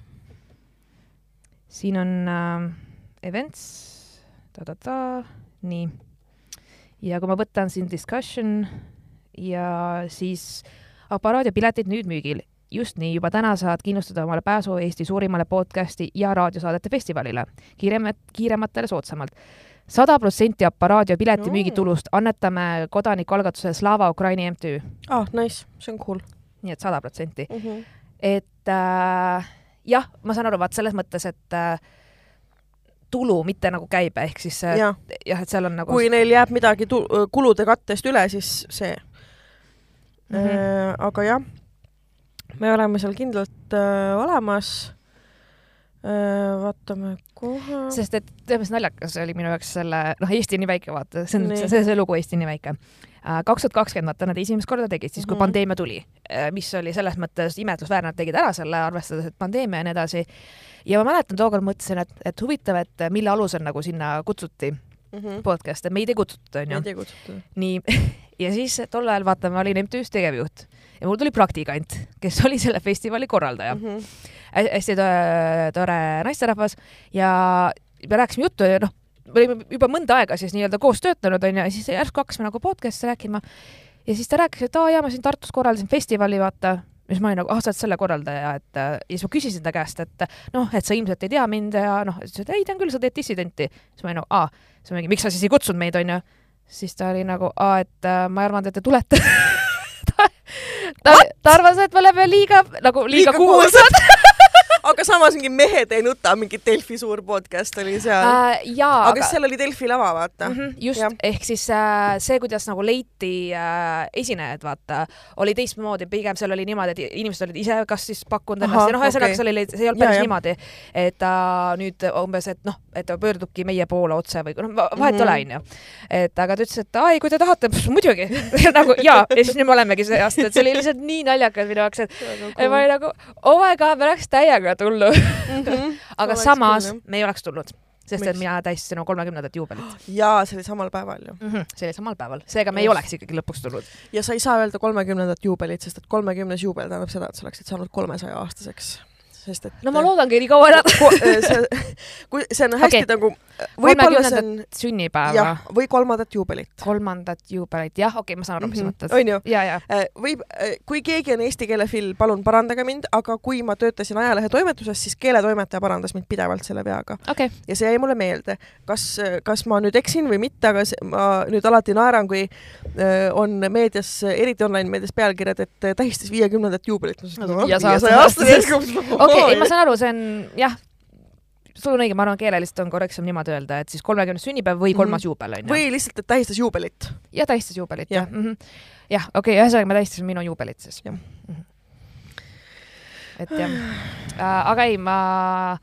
siin on äh, events ta,, ta-ta-ta, nii. ja kui ma võtan siin discussion ja siis Aparaadio piletid nüüd müügil just nii, juba täna saad kindlustada omale pääsu Eesti suurimale podcasti ja raadiosaadete festivalile kiiremat, kiirematele soodsamalt. sada protsenti Aparaadio pileti müügitulust annetame kodanikualgatuse Slava Ukraini MTÜ. ah, nice, see on cool. nii et sada protsenti. Mhm. et äh, jah, ma saan aru, vaat selles mõttes, et äh, tulu, mitte nagu käibe, ehk siis äh, jah ja,, et seal on nagu kui neil jääb midagi kulude kattest üle, siis see mm. -hmm. Äh, aga jah me oleme seal kindlalt äh, olemas äh,. vaatame kohe. sest et tead, mis naljakas oli minu jaoks selle, noh, Eesti on nii väike, vaata, see on see, see, see lugu Eesti nii väike äh,. kaks tuhat kakskümmend, vaata, nad esimest korda tegid siis, kui mm -hmm. pandeemia tuli äh,, mis oli selles mõttes imetlusväärne, nad tegid ära selle, arvestades, et pandeemia ja nii edasi. ja ma mäletan, tookord mõtlesin, et, et huvitav, et mille alusel nagu sinna kutsuti mm -hmm. podcast'e, meid ei kutsutud, onju. nii <laughs> ja siis tol ajal vaata, ma olin MTÜ-s tegevjuht ja mul tuli praktikant, kes oli selle festivali korraldaja mm. -hmm. hästi tore, tore naisterahvas ja me rääkisime juttu ja noh, me olime juba mõnda aega siis nii-öelda koos töötanud onju ja siis järsku hakkasime nagu podcast'i rääkima. ja siis ta rääkis, et aa jaa, ma siin Tartus korraldasin festivali, vaata siis ma olin nagu, ah, sa oled selle korraldaja, et ja siis ma küsisin ta käest, et noh, et sa ilmselt ei tea mind ja noh, ütles, et ei tean küll, sa teed dissidenti. siis ma olin nagu, aa, siis ma mingi, miks sa siis ei kutsunud meid, onju. siis ta oli nagu, aa, et äh, ma ei arvanud, et te tulete. <laughs> Ta, ta arvas, et me oleme liiga nagu liiga, liiga kuulsad <laughs> aga samas mingi Mehed ei nuta, mingi Delfi suur podcast oli seal äh,. aga, aga seal oli Delfi lava, vaata mm. -hmm, just, ehk siis äh, see, kuidas nagu leiti äh, esinejad, vaata, oli teistmoodi, pigem seal oli niimoodi, et inimesed olid ise kas siis pakkunud ennast ja noh, ühesõnaga okay. seal oli, see ei olnud päris ja, niimoodi, et äh, nüüd umbes, et noh, et ta pöördubki meie poole otse või noh, vahet ei ole, onju. et aga ta ütles, et ai, kui te tahate, <laughs> muidugi nagu ja, ja siis nüüd me olemegi see aasta, et see oli lihtsalt nii naljakas minu jaoks, et cool. ma olin nagu, oh my god, me läheks täiega tulnud mm. -hmm. <laughs> aga oleks samas küll, me ei oleks tulnud sest Miks? et mina tähistasin oma kolmekümnendat juubelit. <gasps> jaa, see oli samal päeval ju mm. -hmm. see oli samal päeval, seega me Just. ei oleks ikkagi lõpuks tulnud. ja sa ei saa öelda kolmekümnendat juubelit, sest et kolmekümnes juubel tähendab seda, et sa oleksid saanud kolmesaja aastaseks sest et no ma loodangi nii kaua elada see, <laughs> kui see on hästi okay. nagu võib-olla see on sünnipäeva. või kolmandat juubelit. kolmandat juubelit, jah, okei okay,, ma saan aru, mis sa mhm. mõtled. onju, äh, võib, äh, kui keegi on eesti keele fill, palun parandage mind, aga kui ma töötasin ajalehe toimetuses, siis keeletoimetaja parandas mind pidevalt selle veaga okay.. ja see jäi mulle meelde. kas, kas ma nüüd eksin või mitte, aga ma nüüd alati naeran, kui äh, on meedias, eriti online meedias pealkirjad, et tähistas viiekümnendat juubelit. viiesaja aastaseks okei, ei ma saan aru, see on jah, sul on õige, ma arvan, keeleliselt on korrektsem niimoodi öelda, et siis kolmekümnes sünnipäev või kolmas mm -hmm. juubel onju. või lihtsalt, et tähistas juubelit. ja tähistas juubelit jah ja. mm. -hmm. jah, okei okay,, ühesõnaga me tähistasime minu juubelit siis. jah. Mhm. et jah äh,, aga ei, ma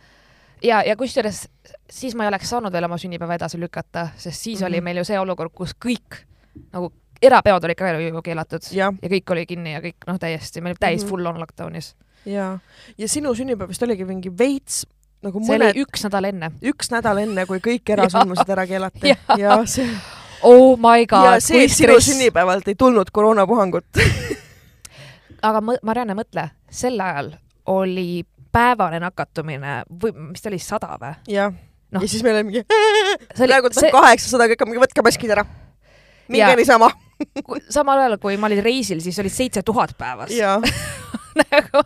ja, ja kusjuures siis ma ei oleks saanud veel oma sünnipäeva edasi lükata, sest siis mm -hmm. oli mhm. meil ju see olukord, kus kõik nagu erapeod olid ka ju keelatud ja, ja kõik oli kinni ja kõik noh, täiesti, me olime täis mm -hmm. full on lockdown'is. Ja, ja sinu sünnipäev vist oligi mingi veits nagu see mõned, oli üks nädal enne. üks nädal enne, kui kõik <laughs> erasündmused ära keelati ja, ja see oh my god. ja see, et sinu sünnipäevalt ei tulnud koroonapuhangut <laughs> aga Marianne, mõtle, sel ajal oli päevane nakatumine või mis ta oli, sada või? jah no., ja siis meil oli mingi praegu tuleb kaheksasada, kõik on mingi võtke maskid ära. minge niisama samal ajal, kui ma olin reisil, siis olid seitse tuhat päevas <laughs> nagu,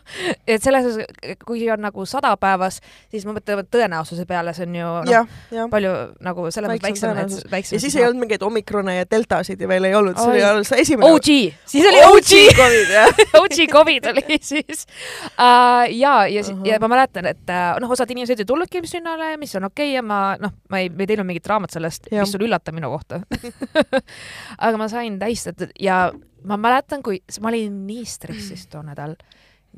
et selles suhtes, kui on nagu sada päevas, siis ma mõtlen tõenäosuse peale, see on ju noh, palju nagu selles mõttes väiksem, et väiksem. ja siis ei olnud mingeid omikrone ja deltasid ja veel ei olnud, see oli alles esimene. OG, siis oli OG. Covid jah <laughs> OG Covid oli <laughs> siis uh,. ja, ja uh, -huh. ja ma mäletan, et uh, noh, osad inimesed ei tulnudki sünnale, mis on okei okay, ja ma noh, ma ei, me ei teinud mingit draamat sellest, mis oli üllatav minu kohta aga ma sain tähistatud ja ma mäletan, kui ma olin nii stressis too nädal,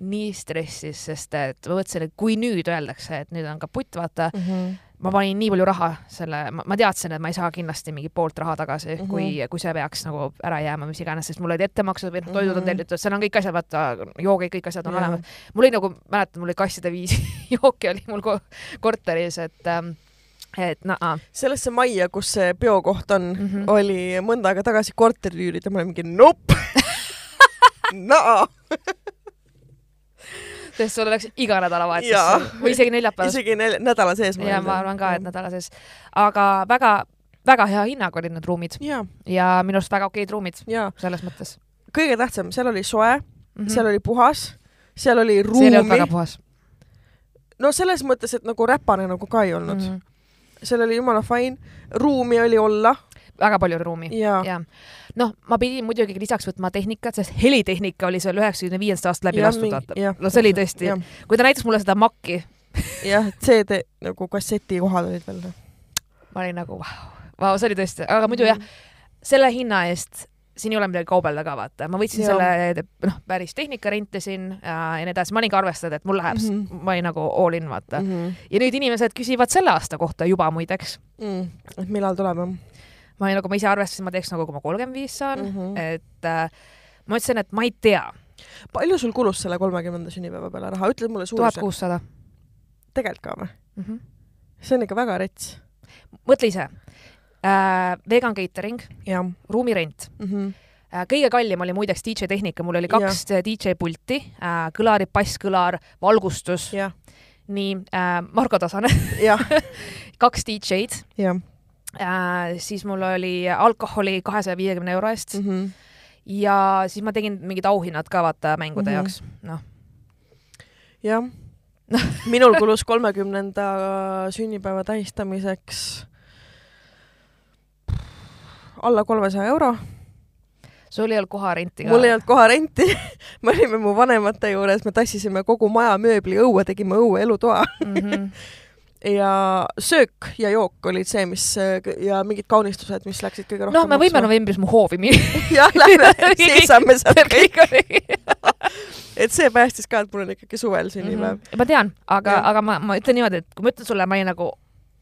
nii stressis, sest et ma mõtlesin, et kui nüüd öeldakse, et nüüd on kaputt, vaata mm, -hmm. ma panin nii palju raha selle, ma teadsin, et ma ei saa kindlasti mingi poolt raha tagasi mm, -hmm. kui, kui see peaks nagu ära jääma, mis iganes, sest mul olid ettemaksud või noh, toidud on mhm. tellitud, seal on kõik asjad, vaata, joogid, kõik asjad on yeah. olemas. mul oli nagu, mäletan, mul oli kasside viisi <laughs> jooki oli mul korteris, et ähm, et naa. sellesse majja, kus see peokoht on mm, -hmm. oli mõnda aega tagasi korteri üürida, ma olin mingi nopp <laughs> naa sest sul oleks iga nädalavahetus või isegi neljapäev. isegi nel nädala sees. ja ma arvan ka, et nädala sees. aga väga, väga hea hinnaga olid need ruumid ja, ja minu arust väga okeid ruumid selles mõttes. kõige tähtsam, seal oli soe mm, -hmm. seal oli puhas, seal oli ruumi. see ei olnud väga puhas. no selles mõttes, et nagu räpane nagu ka ei olnud mm. -hmm seal oli jumala fine, ruumi oli olla. väga palju ruumi ja, ja. noh, ma pidin muidugi lisaks võtma tehnikat, sest helitehnika oli seal üheksakümne viiendast aastast läbi lastud, vaata. no see oli tõesti, kui ta näitas mulle seda Maci. jah, CD nagu kasseti kohad olid veel. ma olin nagu vau, vau, see oli tõesti, aga muidu mm -hmm. jah, selle hinna eest siin ei ole midagi kaubelda ka vaata, ma võtsin ja. selle noh, päris tehnika rentisin ja, ja nii edasi, ma olin ka arvestanud, et mul läheb mm, -hmm. ma olin nagu all in vaata mm. -hmm. ja nüüd inimesed küsivad selle aasta kohta juba muideks mm,. et millal tuleb jah? ma olin nagu, ma ise arvestasin, ma teeks nagu, kui ma kolmkümmend viis saan mm, -hmm. et äh, ma ütlesin, et ma ei tea. palju sul kulus selle kolmekümnenda sünnipäeva peale raha, ütle mulle suuruse. tuhat kuussada. tegelikult ka või mm? -hmm. see on ikka väga rets. mõtle ise äh,, vegan catering, ruumirent mm. -hmm kõige kallim oli muideks DJ tehnika, mul oli kaks ja. DJ pulti äh,, kõlarid, basskõlar, valgustus. nii äh,, Margo Tasane <laughs> kaks DJ-d. Äh, siis mul oli alkoholi kahesaja viiekümne euro eest mm. -hmm. ja siis ma tegin mingid auhinnad ka vaata mängude mm -hmm. jaoks, noh. jah <laughs> minul kulus kolmekümnenda sünnipäeva tähistamiseks alla kolmesaja euro. sul ei olnud koharenti ka? mul ei olnud koharenti <laughs> me olime mu vanemate juures, me tassisime kogu maja mööbli õue, tegime õue elutoa mm. -hmm <laughs> ja söök ja jook olid see, mis ja mingid kaunistused, mis läksid kõige rohkem no me võime novembris mu hoovi minna <laughs> jah, lähme, seisame seal kõik et see päästis ka, et mul on ikkagi suvel sünnipäev mm. -hmm. ma tean, aga, aga ma, ma ütlen niimoodi, et kui ma ütlen sulle, ma olin nagu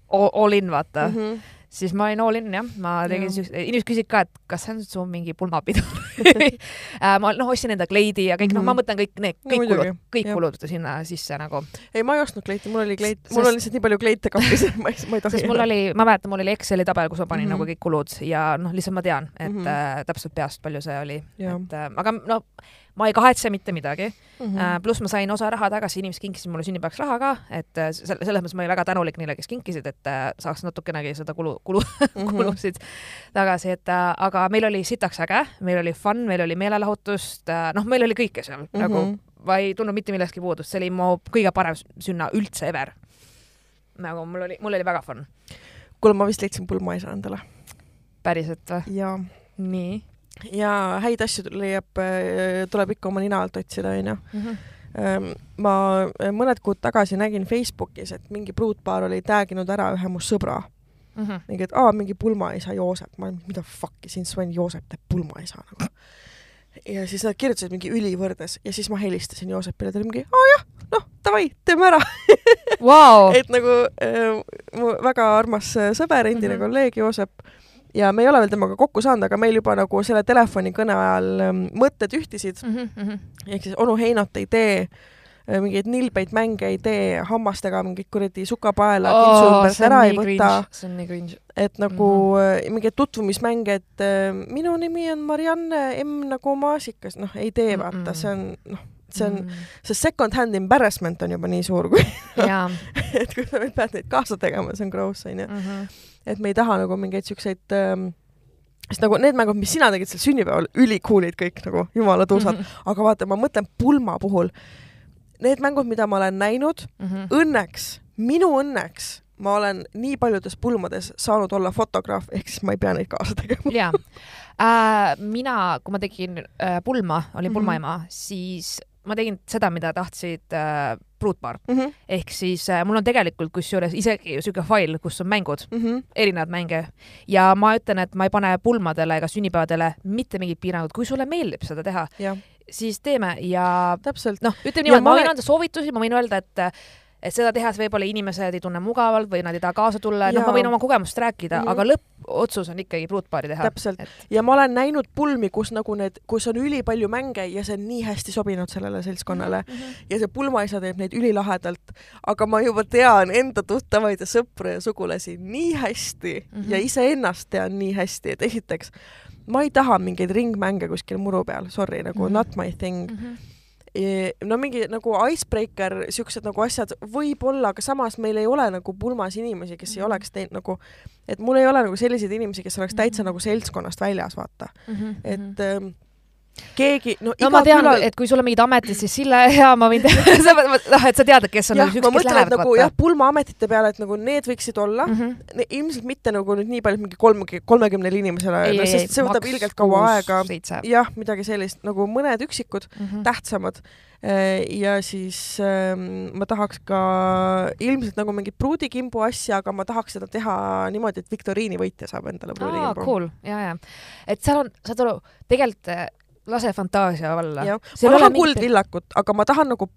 all in, vaata mm. -hmm siis ma olin all in jah, ma tegin siukest, inimesed küsisid ka, et kas see on su mingi pulmapidu <laughs> äh, ma noh, ostsin enda kleidi ja kõik mm, -hmm. noh, ma mhm. mõtlen kõik need, kõik no, kulud, kõik kulud sinna sisse nagu. ei, ma ei ostnud kleiti, mul oli kleit, mul oli lihtsalt nii palju kleite kapis, et ma ei, ma ei sest mul oli, ma mäletan, mul oli Exceli tabel, kus ma panin mm -hmm. nagu kõik kulud ja noh, lihtsalt ma tean, et mm -hmm. äh, täpselt peast, palju see oli, et äh, aga no ma ei kahetse mitte midagi mm. -hmm. pluss ma sain osa raha tagasi, inimesed kinkisid mulle sünnipäevaks raha ka, et äh, selles mõttes ma olin väga tänulik neile, kes kinkisid, et äh, saaks natukenegi seda kulu, kulu <laughs> mm, -hmm. kulusid tagasi, et aga meil oli sitaks äge, meil oli fun, meil oli meelelahutust, noh, meil oli kõike seal mm -hmm. nagu, ma ei tundnud mitte millestki puudust, see oli mu kõige parem sünna üldse ever. nagu mul oli, mul oli väga fun. kuule, ma vist leidsin pulmaisa endale. päriselt või? jaa. nii ja häid asju leiab, äh, tuleb ikka oma nina alt otsida, onju. Mhm. Ähm, ma äh, mõned kuud tagasi nägin Facebookis, et mingi pruutpaar oli tag'inud ära ühe mu sõbra mm. -hmm. mingi, et aa, mingi pulmaisa Joosep, ma olin, mida fuck'i, siin Sven Joosep teeb pulmaisa nagu. ja siis nad kirjutasid mingi ülivõrdes ja siis ma helistasin Joosepile, ta oli mingi, aa jah, noh, davai, teeme ära wow. <laughs> et nagu äh, mu väga armas äh, sõber, endine mm -hmm. kolleeg Joosep ja me ei ole veel temaga kokku saanud, aga meil juba nagu selle telefonikõne ajal ähm, mõtted ühtisid mm. -hmm. ehk siis onu Heinot ei tee äh, mingeid nilbeid mänge ei tee, hammastega mingit kuradi sukapaela oh, kintsu ümbert ära ei võta. see on nii cringe. et nagu mm -hmm. mingeid tutvumismänge, et äh, minu nimi on Marianne M nagu maasikas, noh, ei tee, vaata mm, -mm. see on, noh, see on mm., see second hand embarrassment on juba nii suur, kui <laughs> et kui sa veel pead neid kaasa tegema, see on gross, onju mhm et me ei taha nagu mingeid siukseid ähm, sest nagu need mängud, mis sina tegid seal sünnipäeval, ülikoolid kõik nagu, jumala tuusad mm, -hmm. aga vaata, ma mõtlen pulma puhul, need mängud, mida ma olen näinud mm, -hmm. õnneks, minu õnneks ma olen nii paljudes pulmades saanud olla fotograaf, ehk siis ma ei pea neid kaasa tegema. jaa äh,, mina, kui ma tegin äh, pulma, olin pulmaema mm, -hmm. siis ma tegin seda, mida tahtsid äh, pruutpaar mm. -hmm. ehk siis äh, mul on tegelikult kusjuures isegi siuke fail, kus on mängud mm, -hmm. erinevaid mänge ja ma ütlen, et ma ei pane pulmadele ega sünnipäevadele mitte mingit piirangut, kui sulle meeldib seda teha, siis teeme ja noh, ütleme niimoodi, ma võin anda soovitusi, ma võin öelda, et et seda tehes võib-olla inimesed ei tunne mugavalt või nad ei taha kaasa tulla, noh, ma võin oma kogemust rääkida mm, -hmm. aga lõppotsus on ikkagi pruutpaari teha. täpselt et... ja ma olen näinud pulmi, kus nagu need, kus on ülipalju mänge ja see on nii hästi sobinud sellele seltskonnale mm -hmm. ja see pulmaisa teeb neid ülilahedalt, aga ma juba tean enda tuttavaid ja sõpru ja sugulasi nii hästi mm -hmm. ja iseennast tean nii hästi, et esiteks ma ei taha mingeid ringmänge kuskil muru peal, sorry, nagu mm -hmm. not my thing mm. -hmm no mingi nagu icebreaker, siuksed nagu asjad võib-olla, aga samas meil ei ole nagu pulmas inimesi, kes ei mhm. oleks teinud nagu, et mul ei ole nagu selliseid inimesi, kes oleks täitsa mhm. nagu seltskonnast väljas, vaata mm. -hmm. et ähm, keegi, no, no ma tean külal..., et kui sul on mingid ametid, siis Sille <laughs> ja ma võin teha <laughs> noh, et sa tead, et kes on jah, ma mõtlen, et nagu jah, pulmaametite peale, et nagu need võiksid olla mm, -hmm. ilmselt mitte nagu nüüd nii palju, mingi kolm, kolmekümnele inimesele, no sest see võtab ilgelt kaua aega. jah, midagi sellist, nagu mõned üksikud mm -hmm. tähtsamad äh, ja siis ähm, ma tahaks ka ilmselt nagu mingit pruudikimbu asja, aga ma tahaks seda teha niimoodi, et viktoriini võitja saab endale pruudikimbu. Cool, ja, ja. et seal on, saad aru, tegelikult lase fantaasia alla. ma tahan kuldvillakut, aga ma tahan nagu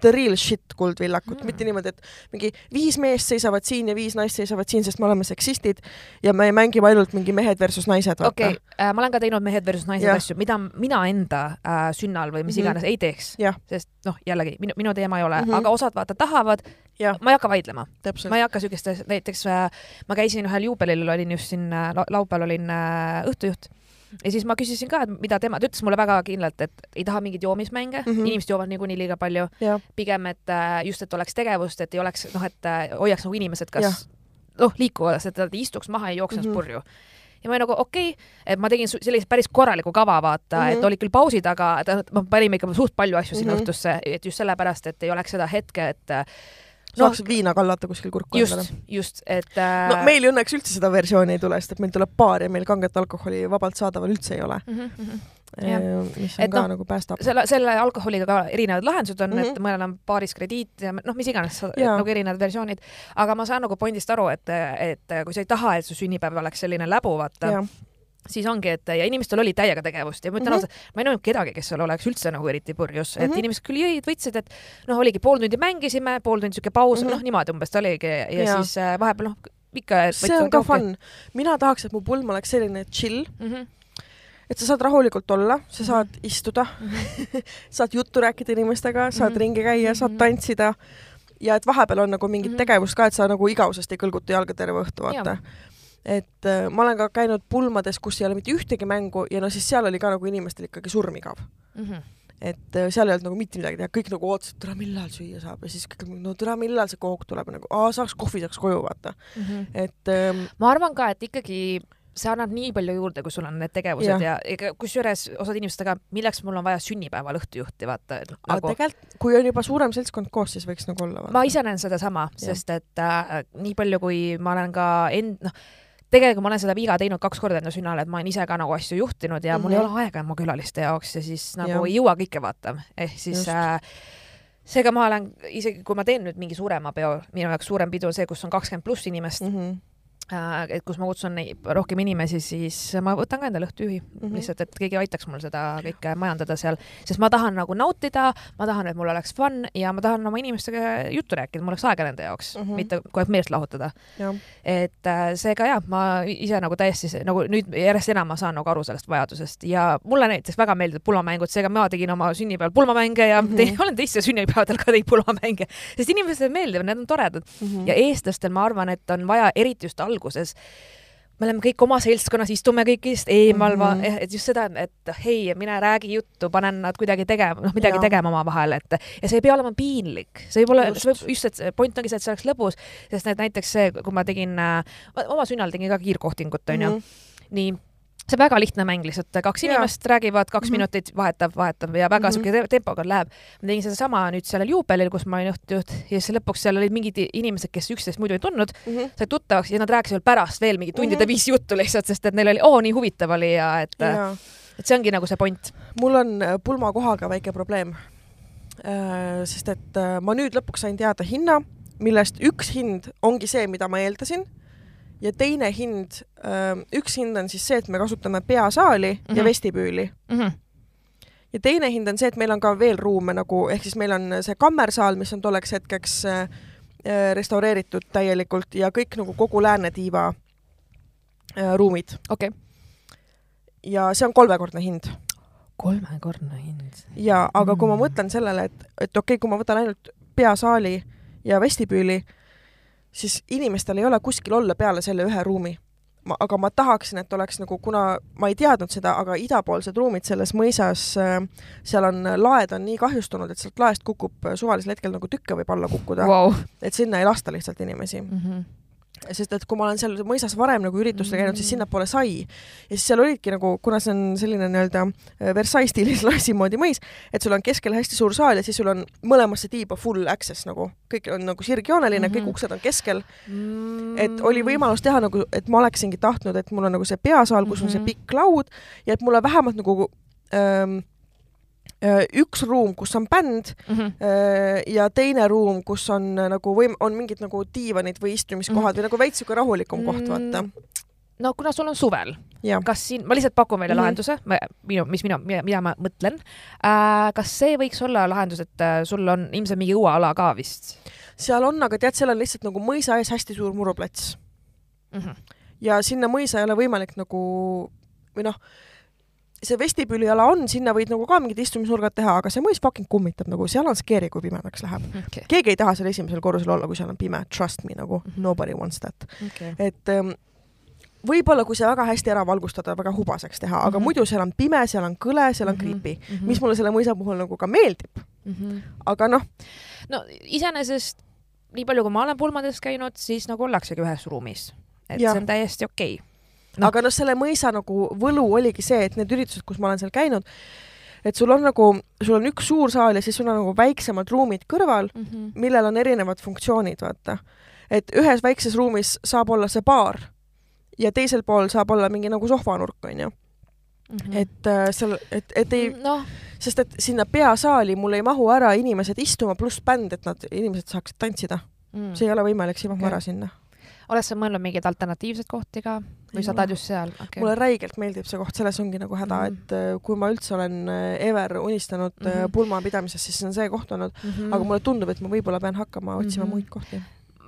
the real shit kuldvillakut mm., mitte niimoodi, et mingi viis meest seisavad siin ja viis naist seisavad siin, sest me oleme seksistid ja me mängime ainult mingi mehed versus naised. okei okay. äh,, ma olen ka teinud mehed versus naised ja. asju, mida mina enda äh, sünnal või mis mm -hmm. iganes ei teeks, sest noh, jällegi minu, minu teema ei ole mm, -hmm. aga osad vaata tahavad, ma ei hakka vaidlema. ma ei hakka siukestes, näiteks äh, ma käisin ühel juubelil, olin just siin äh, laupäeval olin äh, õhtujuht ja siis ma küsisin ka, et mida tema, ta ütles mulle väga kindlalt, et ei taha mingeid joomismänge mm, -hmm. inimesed joovad niikuinii liiga palju. pigem, et äh, just, et oleks tegevust, et ei oleks noh, et äh, hoiaks nagu inimesed kas noh, liikuvad, et nad ei istuks maha ja jookseks mm -hmm. purju ja ma nagu okei okay,, et ma tegin sellise päris korraliku kava, vaata mm, -hmm. et mhm. olid küll pausid, aga me panime ikka suht palju asju sinna mm -hmm. õhtusse, et just sellepärast, et ei oleks seda hetke, et saaks no, viina kallata kuskil kurku just, endale. just, et äh... no meil õnneks üldse seda versiooni ei tule, sest et meil tuleb baar ja meil kanget alkoholi vabalt saadaval üldse ei ole mm. -hmm. Ja, mis on et ka no, nagu päästab. selle, selle alkoholiga ka erinevad lahendused on mm, -hmm. et mhm. mõnel on baaris krediit ja noh, mis iganes, nagu erinevad versioonid, aga ma saan nagu pointist aru, et, et kui sa ei taha, et su sünnipäev oleks selline läbu, vaata, siis ongi, et ja inimestel oli täiega tegevust ja ma ütlen mm -hmm. ausalt, ma ei näinud kedagi, kes seal oleks üldse nagu eriti purjus mm, -hmm. et mhm. inimesed küll jõid, võtsid, et noh, oligi pool tundi mängisime, pool tundi siuke paus mm, -hmm. noh, niimoodi umbes ta oligi ja, ja siis äh, vahepeal noh, ikka. see on ka fun. mina tahaks, et mu pulm oleks selline chill mm. -hmm et sa saad rahulikult olla, sa saad mm -hmm. istuda mm, -hmm. <laughs> saad juttu rääkida inimestega, saad mm -hmm. ringi käia, saad mhm. tantsida ja et vahepeal on nagu mingit mm -hmm. tegevust ka, et sa nagu igavesest ei kõlguta jalga terve õhtu, vaata et äh, ma olen ka käinud pulmades, kus ei ole mitte ühtegi mängu ja no siis seal oli ka nagu inimestel ikkagi surmigav mm. -hmm et äh, seal ei olnud nagu mitte midagi teha, kõik nagu ootasid, tere, millal süüa saab ja siis kõik nagu, no tere, millal see kook tuleb nagu, aa, saaks kohvi, saaks koju, vaata mm. -hmm. et ähm, ma arvan ka, et ikkagi see annab nii palju juurde, kui sul on need tegevused ja, ja ega kusjuures osad inimesed, aga milleks mul on vaja sünnipäeval õhtujuhti, vaata et, nagu.... tegelikult, kui on juba suurem seltskond koos, siis võiks nagu olla. ma ise näen sedasama, sest et äh, nii palju, kui ma olen ka end-, noh tegelikult ma olen seda viga teinud kaks korda enda sünnal, et ma olen ise ka nagu asju juhtinud ja mm -hmm. mul ei mhm. ole aega oma külaliste jaoks ja siis nagu ja. ei jõua kõike vaata, ehk siis äh, seega ma olen, isegi kui ma teen nüüd mingi suurema peo, minu jaoks suurem pidu on see, kus on kakskümmend pluss inimest mm, -hmm et kus ma kutsun rohkem inimesi, siis ma võtan ka endale õhtujuhi mm -hmm. lihtsalt, et keegi aitaks mul seda kõike majandada seal, sest ma tahan nagu nautida, ma tahan, et mul oleks fun ja ma tahan oma inimestega juttu rääkida, mul oleks aega nende jaoks mm, -hmm. mitte kogu aeg meelt lahutada. et äh, seega jah, ma ise nagu täiesti nagu nüüd järjest enam ma saan nagu aru sellest vajadusest ja mulle näiteks väga meeldivad pulmamängud, seega ma tegin oma sünnipäeval pulmamänge ja mm -hmm. te, olen teistel sünnipäevadel ka teinud pulmamänge, sest inimestele meeldivad, need on toredad mm -hmm. ja eestlastel ma arvan, et on vaja eriti just alguses me oleme kõik oma seltskonnas, istume kõigist eemal mm, -hmm. et just seda, et hei, mine räägi juttu, panen nad kuidagi tegema, noh, midagi ja. tegema omavahel, et ja see ei pea olema piinlik, see võib olla, just, et point ongi see, et see oleks lõbus, sest need näiteks see, kui ma tegin äh,, oma sünnal tegin ka kiirkohtingut, onju mm, -hmm. nii see väga lihtne mäng lihtsalt, kaks ja. inimest räägivad kaks mm -hmm. minutit, vahetab, vahetab ja väga siuke mm -hmm. tempoga läheb. ma tegin sedasama nüüd sellel juubelil, kus ma olin juht-juht ja siis lõpuks seal olid mingid inimesed, kes üksteist muidu ei tundnud mm, -hmm. said tuttavaks ja nad rääkisid pärast veel mingi tundide mm -hmm. viis juttu lihtsalt, sest et neil oli, oo, nii huvitav oli ja et ja. et see ongi nagu see point. mul on äh, pulmakohaga väike probleem. Äh, sest et äh, ma nüüd lõpuks sain teada hinna, millest üks hind ongi see, mida ma eeldasin ja teine hind, üks hind on siis see, et me kasutame peasaali mm -hmm. ja mhm. vestibüüli mm. -hmm. ja teine hind on see, et meil on ka veel ruume nagu, ehk siis meil on see kammersaal, mis on tolleks hetkeks restaureeritud täielikult ja kõik nagu kogu lääne tiiva ruumid. okei okay. ja see on kolmekordne hind. kolmekordne hind? ja, aga mm. kui ma mhm. mõtlen sellele, et, et okei okay,, kui ma võtan ainult peasaali ja vestibüüli, siis inimestel ei ole kuskil olla peale selle ühe ruumi. ma, aga ma tahaksin, et oleks nagu, kuna ma ei teadnud seda, aga idapoolsed ruumid selles mõisas, äh, seal on, laed on nii kahjustunud, et sealt laest kukub suvalisel hetkel nagu tükke võib alla kukkuda wow.. et sinna ei lasta lihtsalt inimesi mm. -hmm sest et kui ma olen seal mõisas varem nagu üritustel käinud, siis mm. sinnapoole sai. ja siis seal olidki nagu, kuna see on selline nii-öelda äh, Versailles stiilis <laughs> lossi moodi mõis, et sul on keskel hästi suur saal ja siis sul on mõlemasse tiiba full access nagu, kõik on nagu sirgjooneline mm, -hmm. kõik mhm. uksed on keskel mm. -hmm. et oli võimalus teha nagu, et ma oleksingi tahtnud, et mul on nagu see peasaal, kus mm -hmm. on see mhm. pikk laud ja et mulle vähemalt nagu ähm, Äh, üks ruum, kus on bänd mm -hmm. ja teine ruum, kus on äh, nagu võim-, on mingid nagu diivanid või istumiskohad mm -hmm. või nagu veits siuke rahulikum koht, vaata. Mm, no kuna sul on suvel, kas siin, ma lihtsalt pakun välja mm -hmm. lahenduse, minu, mis mina, mida ma mõtlen äh,. kas see võiks olla lahendus, et sul on ilmselt mingi õueala ka vist? seal on, aga tead, seal on lihtsalt nagu mõisa ees hästi suur muruplats mm. -hmm. ja sinna mõisa ei ole võimalik nagu või noh see vestibüüliala on, sinna võid nagu ka mingid istumisnurgad teha, aga see mõis fucking kummitab nagu, seal on scary, kui pimedaks läheb okay.. keegi ei taha seal esimesel korrusel olla, kui seal on pime, trust me nagu mm, -hmm. nobody wants that okay.. et ähm, võib-olla kui see väga hästi ära valgustada, väga hubaseks teha, aga mm -hmm. muidu seal on pime, seal on kõle, seal on -hmm. creepy mm, -hmm. mis mulle selle mõisa puhul nagu ka meeldib mm. -hmm. aga noh. no iseenesest nii palju, kui ma olen pulmades käinud, siis nagu ollaksegi ühes ruumis, et ja. see on täiesti okei okay no.. aga noh, selle mõisa nagu võlu oligi see, et need üritused, kus ma olen seal käinud, et sul on nagu, sul on üks suur saal ja siis sul on nagu väiksemad ruumid kõrval mm, -hmm. millel on erinevad funktsioonid, vaata. et ühes väikses ruumis saab olla see baar ja teisel pool saab olla mingi nagu sohvanurk, onju mm. -hmm. et äh, seal, et, et ei mm, no., sest et sinna peasaali mul ei mahu ära inimesed istuma pluss bänd, et nad, inimesed saaksid tantsida mm.. see ei ole võimalik, see ei mahu okay. ära sinna oled sa mõelnud mingeid alternatiivseid kohti ka või sa tahad just seal okay.? mulle räigelt meeldib see koht, selles ongi nagu häda mm, -hmm. et äh, kui ma üldse olen äh, ever unistanud mm -hmm. pulmapidamisest, siis on see koht olnud mm, -hmm. aga mulle tundub, et ma võib-olla pean hakkama otsima mm -hmm. muid kohti.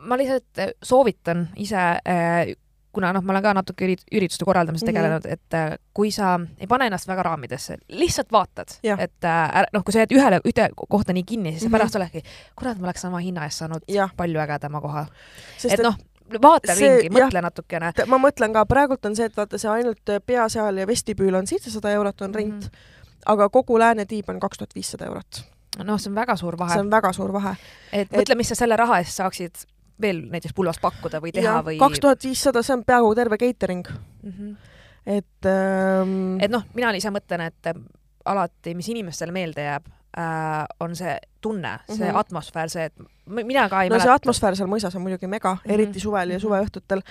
ma lihtsalt soovitan ise äh, kuna noh, ma olen ka natuke ürituste korraldamisega mhm. tegelenud mm, -hmm. et kui sa ei pane ennast väga raamidesse, lihtsalt vaatad, et äh, noh, kui sa jääd ühele, ühte kohta nii kinni, siis mm -hmm. pärast oledki, kurat, ma oleks sama hinna eest saanud ja. palju ägedama koha. et, et noh, vaata see, ringi, mõtle jah, natukene. ma mõtlen ka, praegult on see, et vaata see ainult peaseal ja vestibüül on seitsesada eurot on rent mm, -hmm. aga kogu lääne tiib on kaks tuhat viissada eurot. noh, see on väga suur vahe. see on väga suur vahe. et mõtle, mis sa selle raha eest saaksid veel näiteks pulvas pakkuda või teha ja, või. kaks tuhat viissada, see on peaaegu terve catering mm. -hmm. et ähm.... et noh, mina ise mõtlen, et alati, mis inimestele meelde jääb äh,, on see tunne, see mm -hmm. atmosfäär, see, et mina ka ei no mäleta. see atmosfäär seal mõisas on muidugi mega mm, -hmm. eriti suvel ja mhm. suveõhtutel.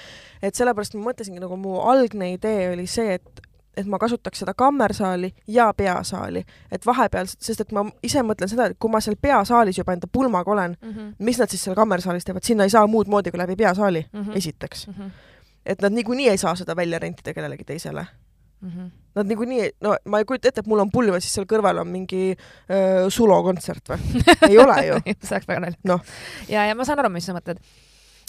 et sellepärast ma mõtlesingi, nagu mu algne idee oli see, et et ma kasutaks seda kammersaali ja peasaali, et vahepeal, sest et ma ise mõtlen seda, et kui ma seal peasaalis juba enda pulmaga olen mm, -hmm. mis nad siis seal kammersaalis teevad, sinna ei saa muud moodi kui läbi peasaali mm, -hmm. esiteks mm. -hmm et nad niikuinii ei saa seda välja rentida kellelegi teisele mm. -hmm. Nad niikuinii, no ma ei kujuta ette, et mul on pulm ja siis seal kõrval on mingi öö, Sulo kontsert või? <laughs> ei ole ju see oleks väga naljakas Noh. ja, ja ma saan aru, mis sa mõtled.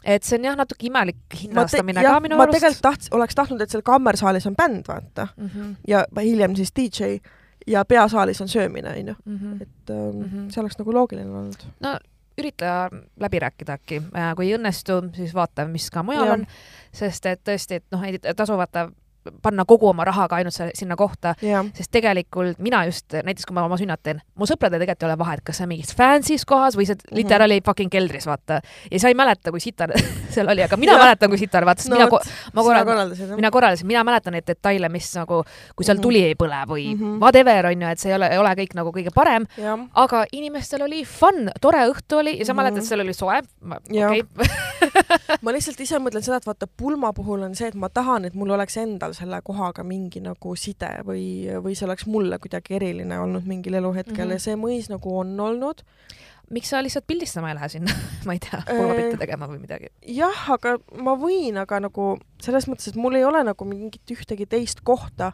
et see on jah, natuke imelik ma, hinnastamine jah, ka minu ma arust. tegelikult tahts-, oleks tahtnud, et seal kammersaalis on bänd, vaata, mm. -hmm. ja hiljem siis DJ ja peasaalis on söömine, onju. -hmm. et ähm, mm Mhm. -hmm. see oleks nagu loogiline olnud. ürita läbi rääkida äkki, kui ei õnnestu, siis vaata, mis ka mujal Jah. on, sest et tõesti, et noh, ei tasu vaata panna kogu oma raha ka ainult selle- sinna kohta, jah, sest tegelikult mina just näiteks, kui ma oma sünnad teen, mu sõpradel tegelikult ei ole vahet, kas see on mingis fancy's kohas või see Mhm. literaali fucking keldris, vaata. ja sa ei mäleta, kui sitar <laughs> seal oli, aga mina Jah. mäletan, kui sitar, vaata, sest no mina vot, ma sina korra- korraldasid, jah? mina korraldasin, mina mäletan neid detaile, mis nagu, kui seal Mhm. tuli ei põle või mm. -hmm. whatever on ju, et see ei ole, ei ole kõik nagu kõige parem, jah, aga inimestel oli fun, tore õhtu oli ja sa Mhm. mäletad, seal oli soe. Okei, <laughs> ma lihtsalt ise mõtlen seda, et vaata pulma puhul on see, et ma tahan, et mul oleks endal selle kohaga mingi nagu side või, või see oleks mulle kuidagi eriline olnud mingil eluhetkel mm. -hmm. ja see mõis nagu on olnud. miks sa lihtsalt pildistama ei lähe sinna, <laughs> ma ei tea, Äh, pulmapilte tegema või midagi? jah, aga ma võin, aga nagu selles mõttes, et mul ei ole nagu mingit ühtegi teist kohta.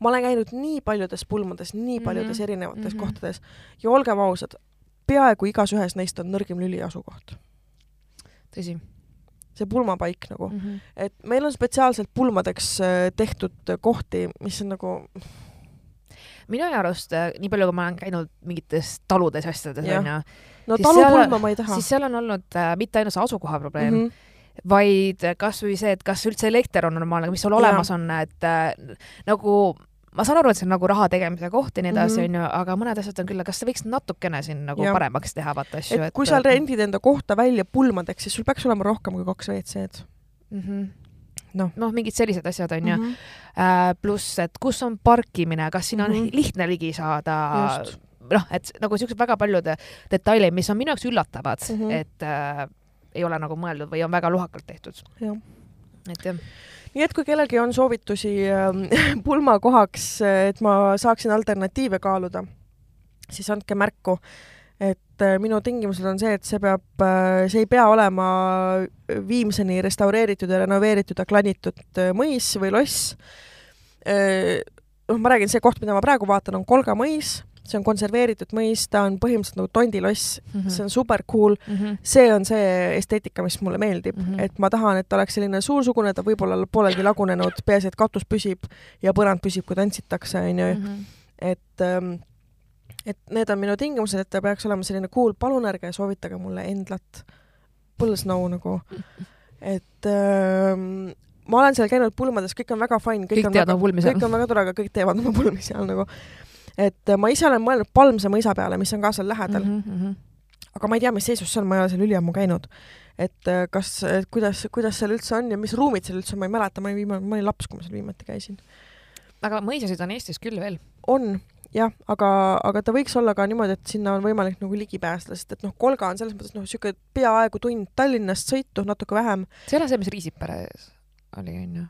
ma olen käinud nii paljudes pulmades, nii paljudes Mhm. erinevates mm. -hmm. kohtades ja olgem ausad, peaaegu igas ühes neist on nõrgim lüli asukoht. tõsi see pulmapaik nagu, mm. -hmm. et meil on spetsiaalselt pulmadeks äh, tehtud kohti, mis on nagu minu arust, nii palju, kui ma olen käinud mingites taludes ja asjades onju, no talupulma ma ei taha. siis seal on olnud äh, mitte ainult see asukoha probleem mm, -hmm. vaid kasvõi see, et kas üldse elekter on normaalne, mis sul olemas on, et äh, nagu ma saan aru, et see on nagu raha tegemise koht ja nii edasi, Mhm. onju, aga mõned asjad on küll, kas sa võiks natukene siin nagu Jah. paremaks teha, vaata asju, et kui sa rendid enda kohta välja pulmadeks, siis sul peaks olema rohkem kui kaks WC-d. mm -hmm. Noh. noh, mingid sellised asjad onju mm -hmm. -hmm., pluss, et kus on parkimine, kas sinna on Mhm. lihtne ligi saada noh, et nagu siuksed väga paljud detailid, mis on minu jaoks üllatavad mm. -hmm. et äh, ei ole nagu mõeldud või on väga lohakalt tehtud. et jah, nii et kui kellelgi on soovitusi <laughs> äh, pulmakohaks, et ma saaksin alternatiive kaaluda, siis andke märku. et äh, minu tingimused on see, et see peab, see ei pea olema viimseni restaureeritud ja renoveeritud ja klanitud äh, mõis või loss. noh, ma räägin, see koht, mida ma praegu vaatan, on Kolga mõis, see on konserveeritud mõis, ta on põhimõtteliselt nagu tondiloss, Mhm. see on super cool mm. -hmm. see on see esteetika, mis mulle meeldib mm, Mhm. -hmm. et ma tahan, et ta oleks selline suursugune, ta võib olla pooleldi lagunenud, peaasi, et katus püsib ja põrand püsib, kui tantsitakse, onju. Mm -hmm. et, et need on minu tingimused, et ta peaks olema selline cool, palun ärge soovitage mulle Endlat, Põls Snow nagu, et ähm, ma olen seal käinud pulmades, kõik on väga fine, kõik, on väga, kõik. on väga tore, aga kõik teevad oma pulmi seal nagu. Et ma ise olen mõelnud Palmse mõisa peale, mis on ka seal lähedal mm, Mm -hmm. aga ma ei tea, mis seisus see on, ma ei ole seal üliammu käinud. et äh, kas, kuidas, kuidas seal üldse on ja mis ruumid seal üldse on, ma ei mäleta, ma olin viimane, ma olin laps, kui ma seal viimati käisin. aga mõisasid on Eestis küll veel. on jah, aga, aga ta võiks olla ka niimoodi, et sinna on võimalik nagu ligi pääseda, sest et noh, Kolga on selles mõttes noh, niisugune peaaegu tund Tallinnast sõitu, natuke vähem. see ei ole see, mis Riisiperes oli, onju.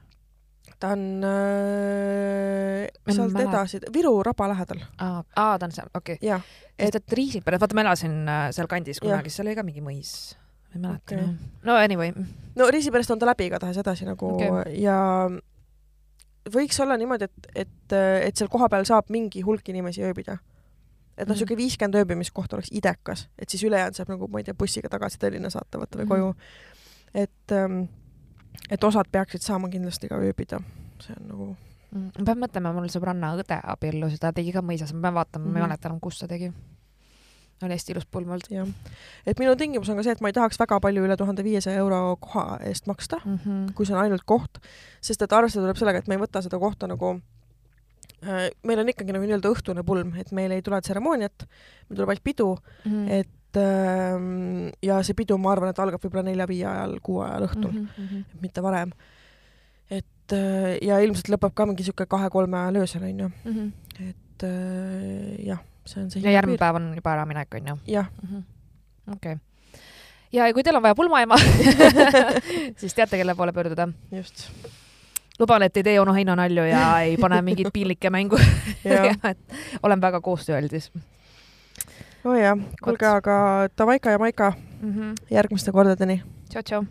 Ta on äh, sealt mäleta. edasi, Viru raba lähedal, aa, ta on seal, okei okay.. sest et Riisiperes, vaata ma elasin äh, seal kandis kunagi, seal oli ka mingi mõis. ma ei mäleta okay.. no anyway. no Riisiperest on ta läbi igatahes edasi nagu okay. ja võiks olla niimoodi, et, et, et seal kohapeal saab mingi hulk inimesi ööbida. et noh, Mhm. niisugune viiskümmend ööbimiskohta oleks idekas, et siis ülejäänud saab nagu, ma ei tea, bussiga tagasi Tallinna saata võtta või Mhm. koju. et, et osad peaksid saama kindlasti ka ööbida, see on nagu ma pean mõtlema, mul sõbranna õde abiellus, ta tegi ka mõisas, ma pean vaatama mm, -hmm. ma ei Mhm. mäleta enam, kus ta tegi. oli hästi ilus pulm olnud jah, et minu tingimus on ka see, et ma ei tahaks väga palju üle tuhande viiesaja euro koha eest maksta, mm. -hmm. kui see on ainult koht, sest et arvestada tuleb sellega, et me ei võta seda kohta nagu äh, meil on ikkagi nagu nii-öelda õhtune pulm, et meil ei tule tseremooniat, meil tuleb ainult pidu, Mm -hmm. et ja see pidu, ma arvan, et algab võib-olla nelja-viie ajal, kuue ajal õhtul mm, mm. -hmm. -hmm. mitte varem. et äh, ja ilmselt lõpeb ka mingi sihuke kahe-kolme ajal öösel onju, Mm -hmm. et äh, jah, see on see ja järgmine päev on juba äraminek onju. jah, okei. ja kui teil on vaja pulmaema <laughs> siis teate, kelle poole pöörduda. just. luban, et ei tee onu Heino nalju ja <laughs> ei pane mingeid piinlikke mängu. <laughs> et olen väga koostööaldis oo oh kuulge, aga Davaika ja Maika mm. -hmm. järgmiste kordadeni. tšau-tšau.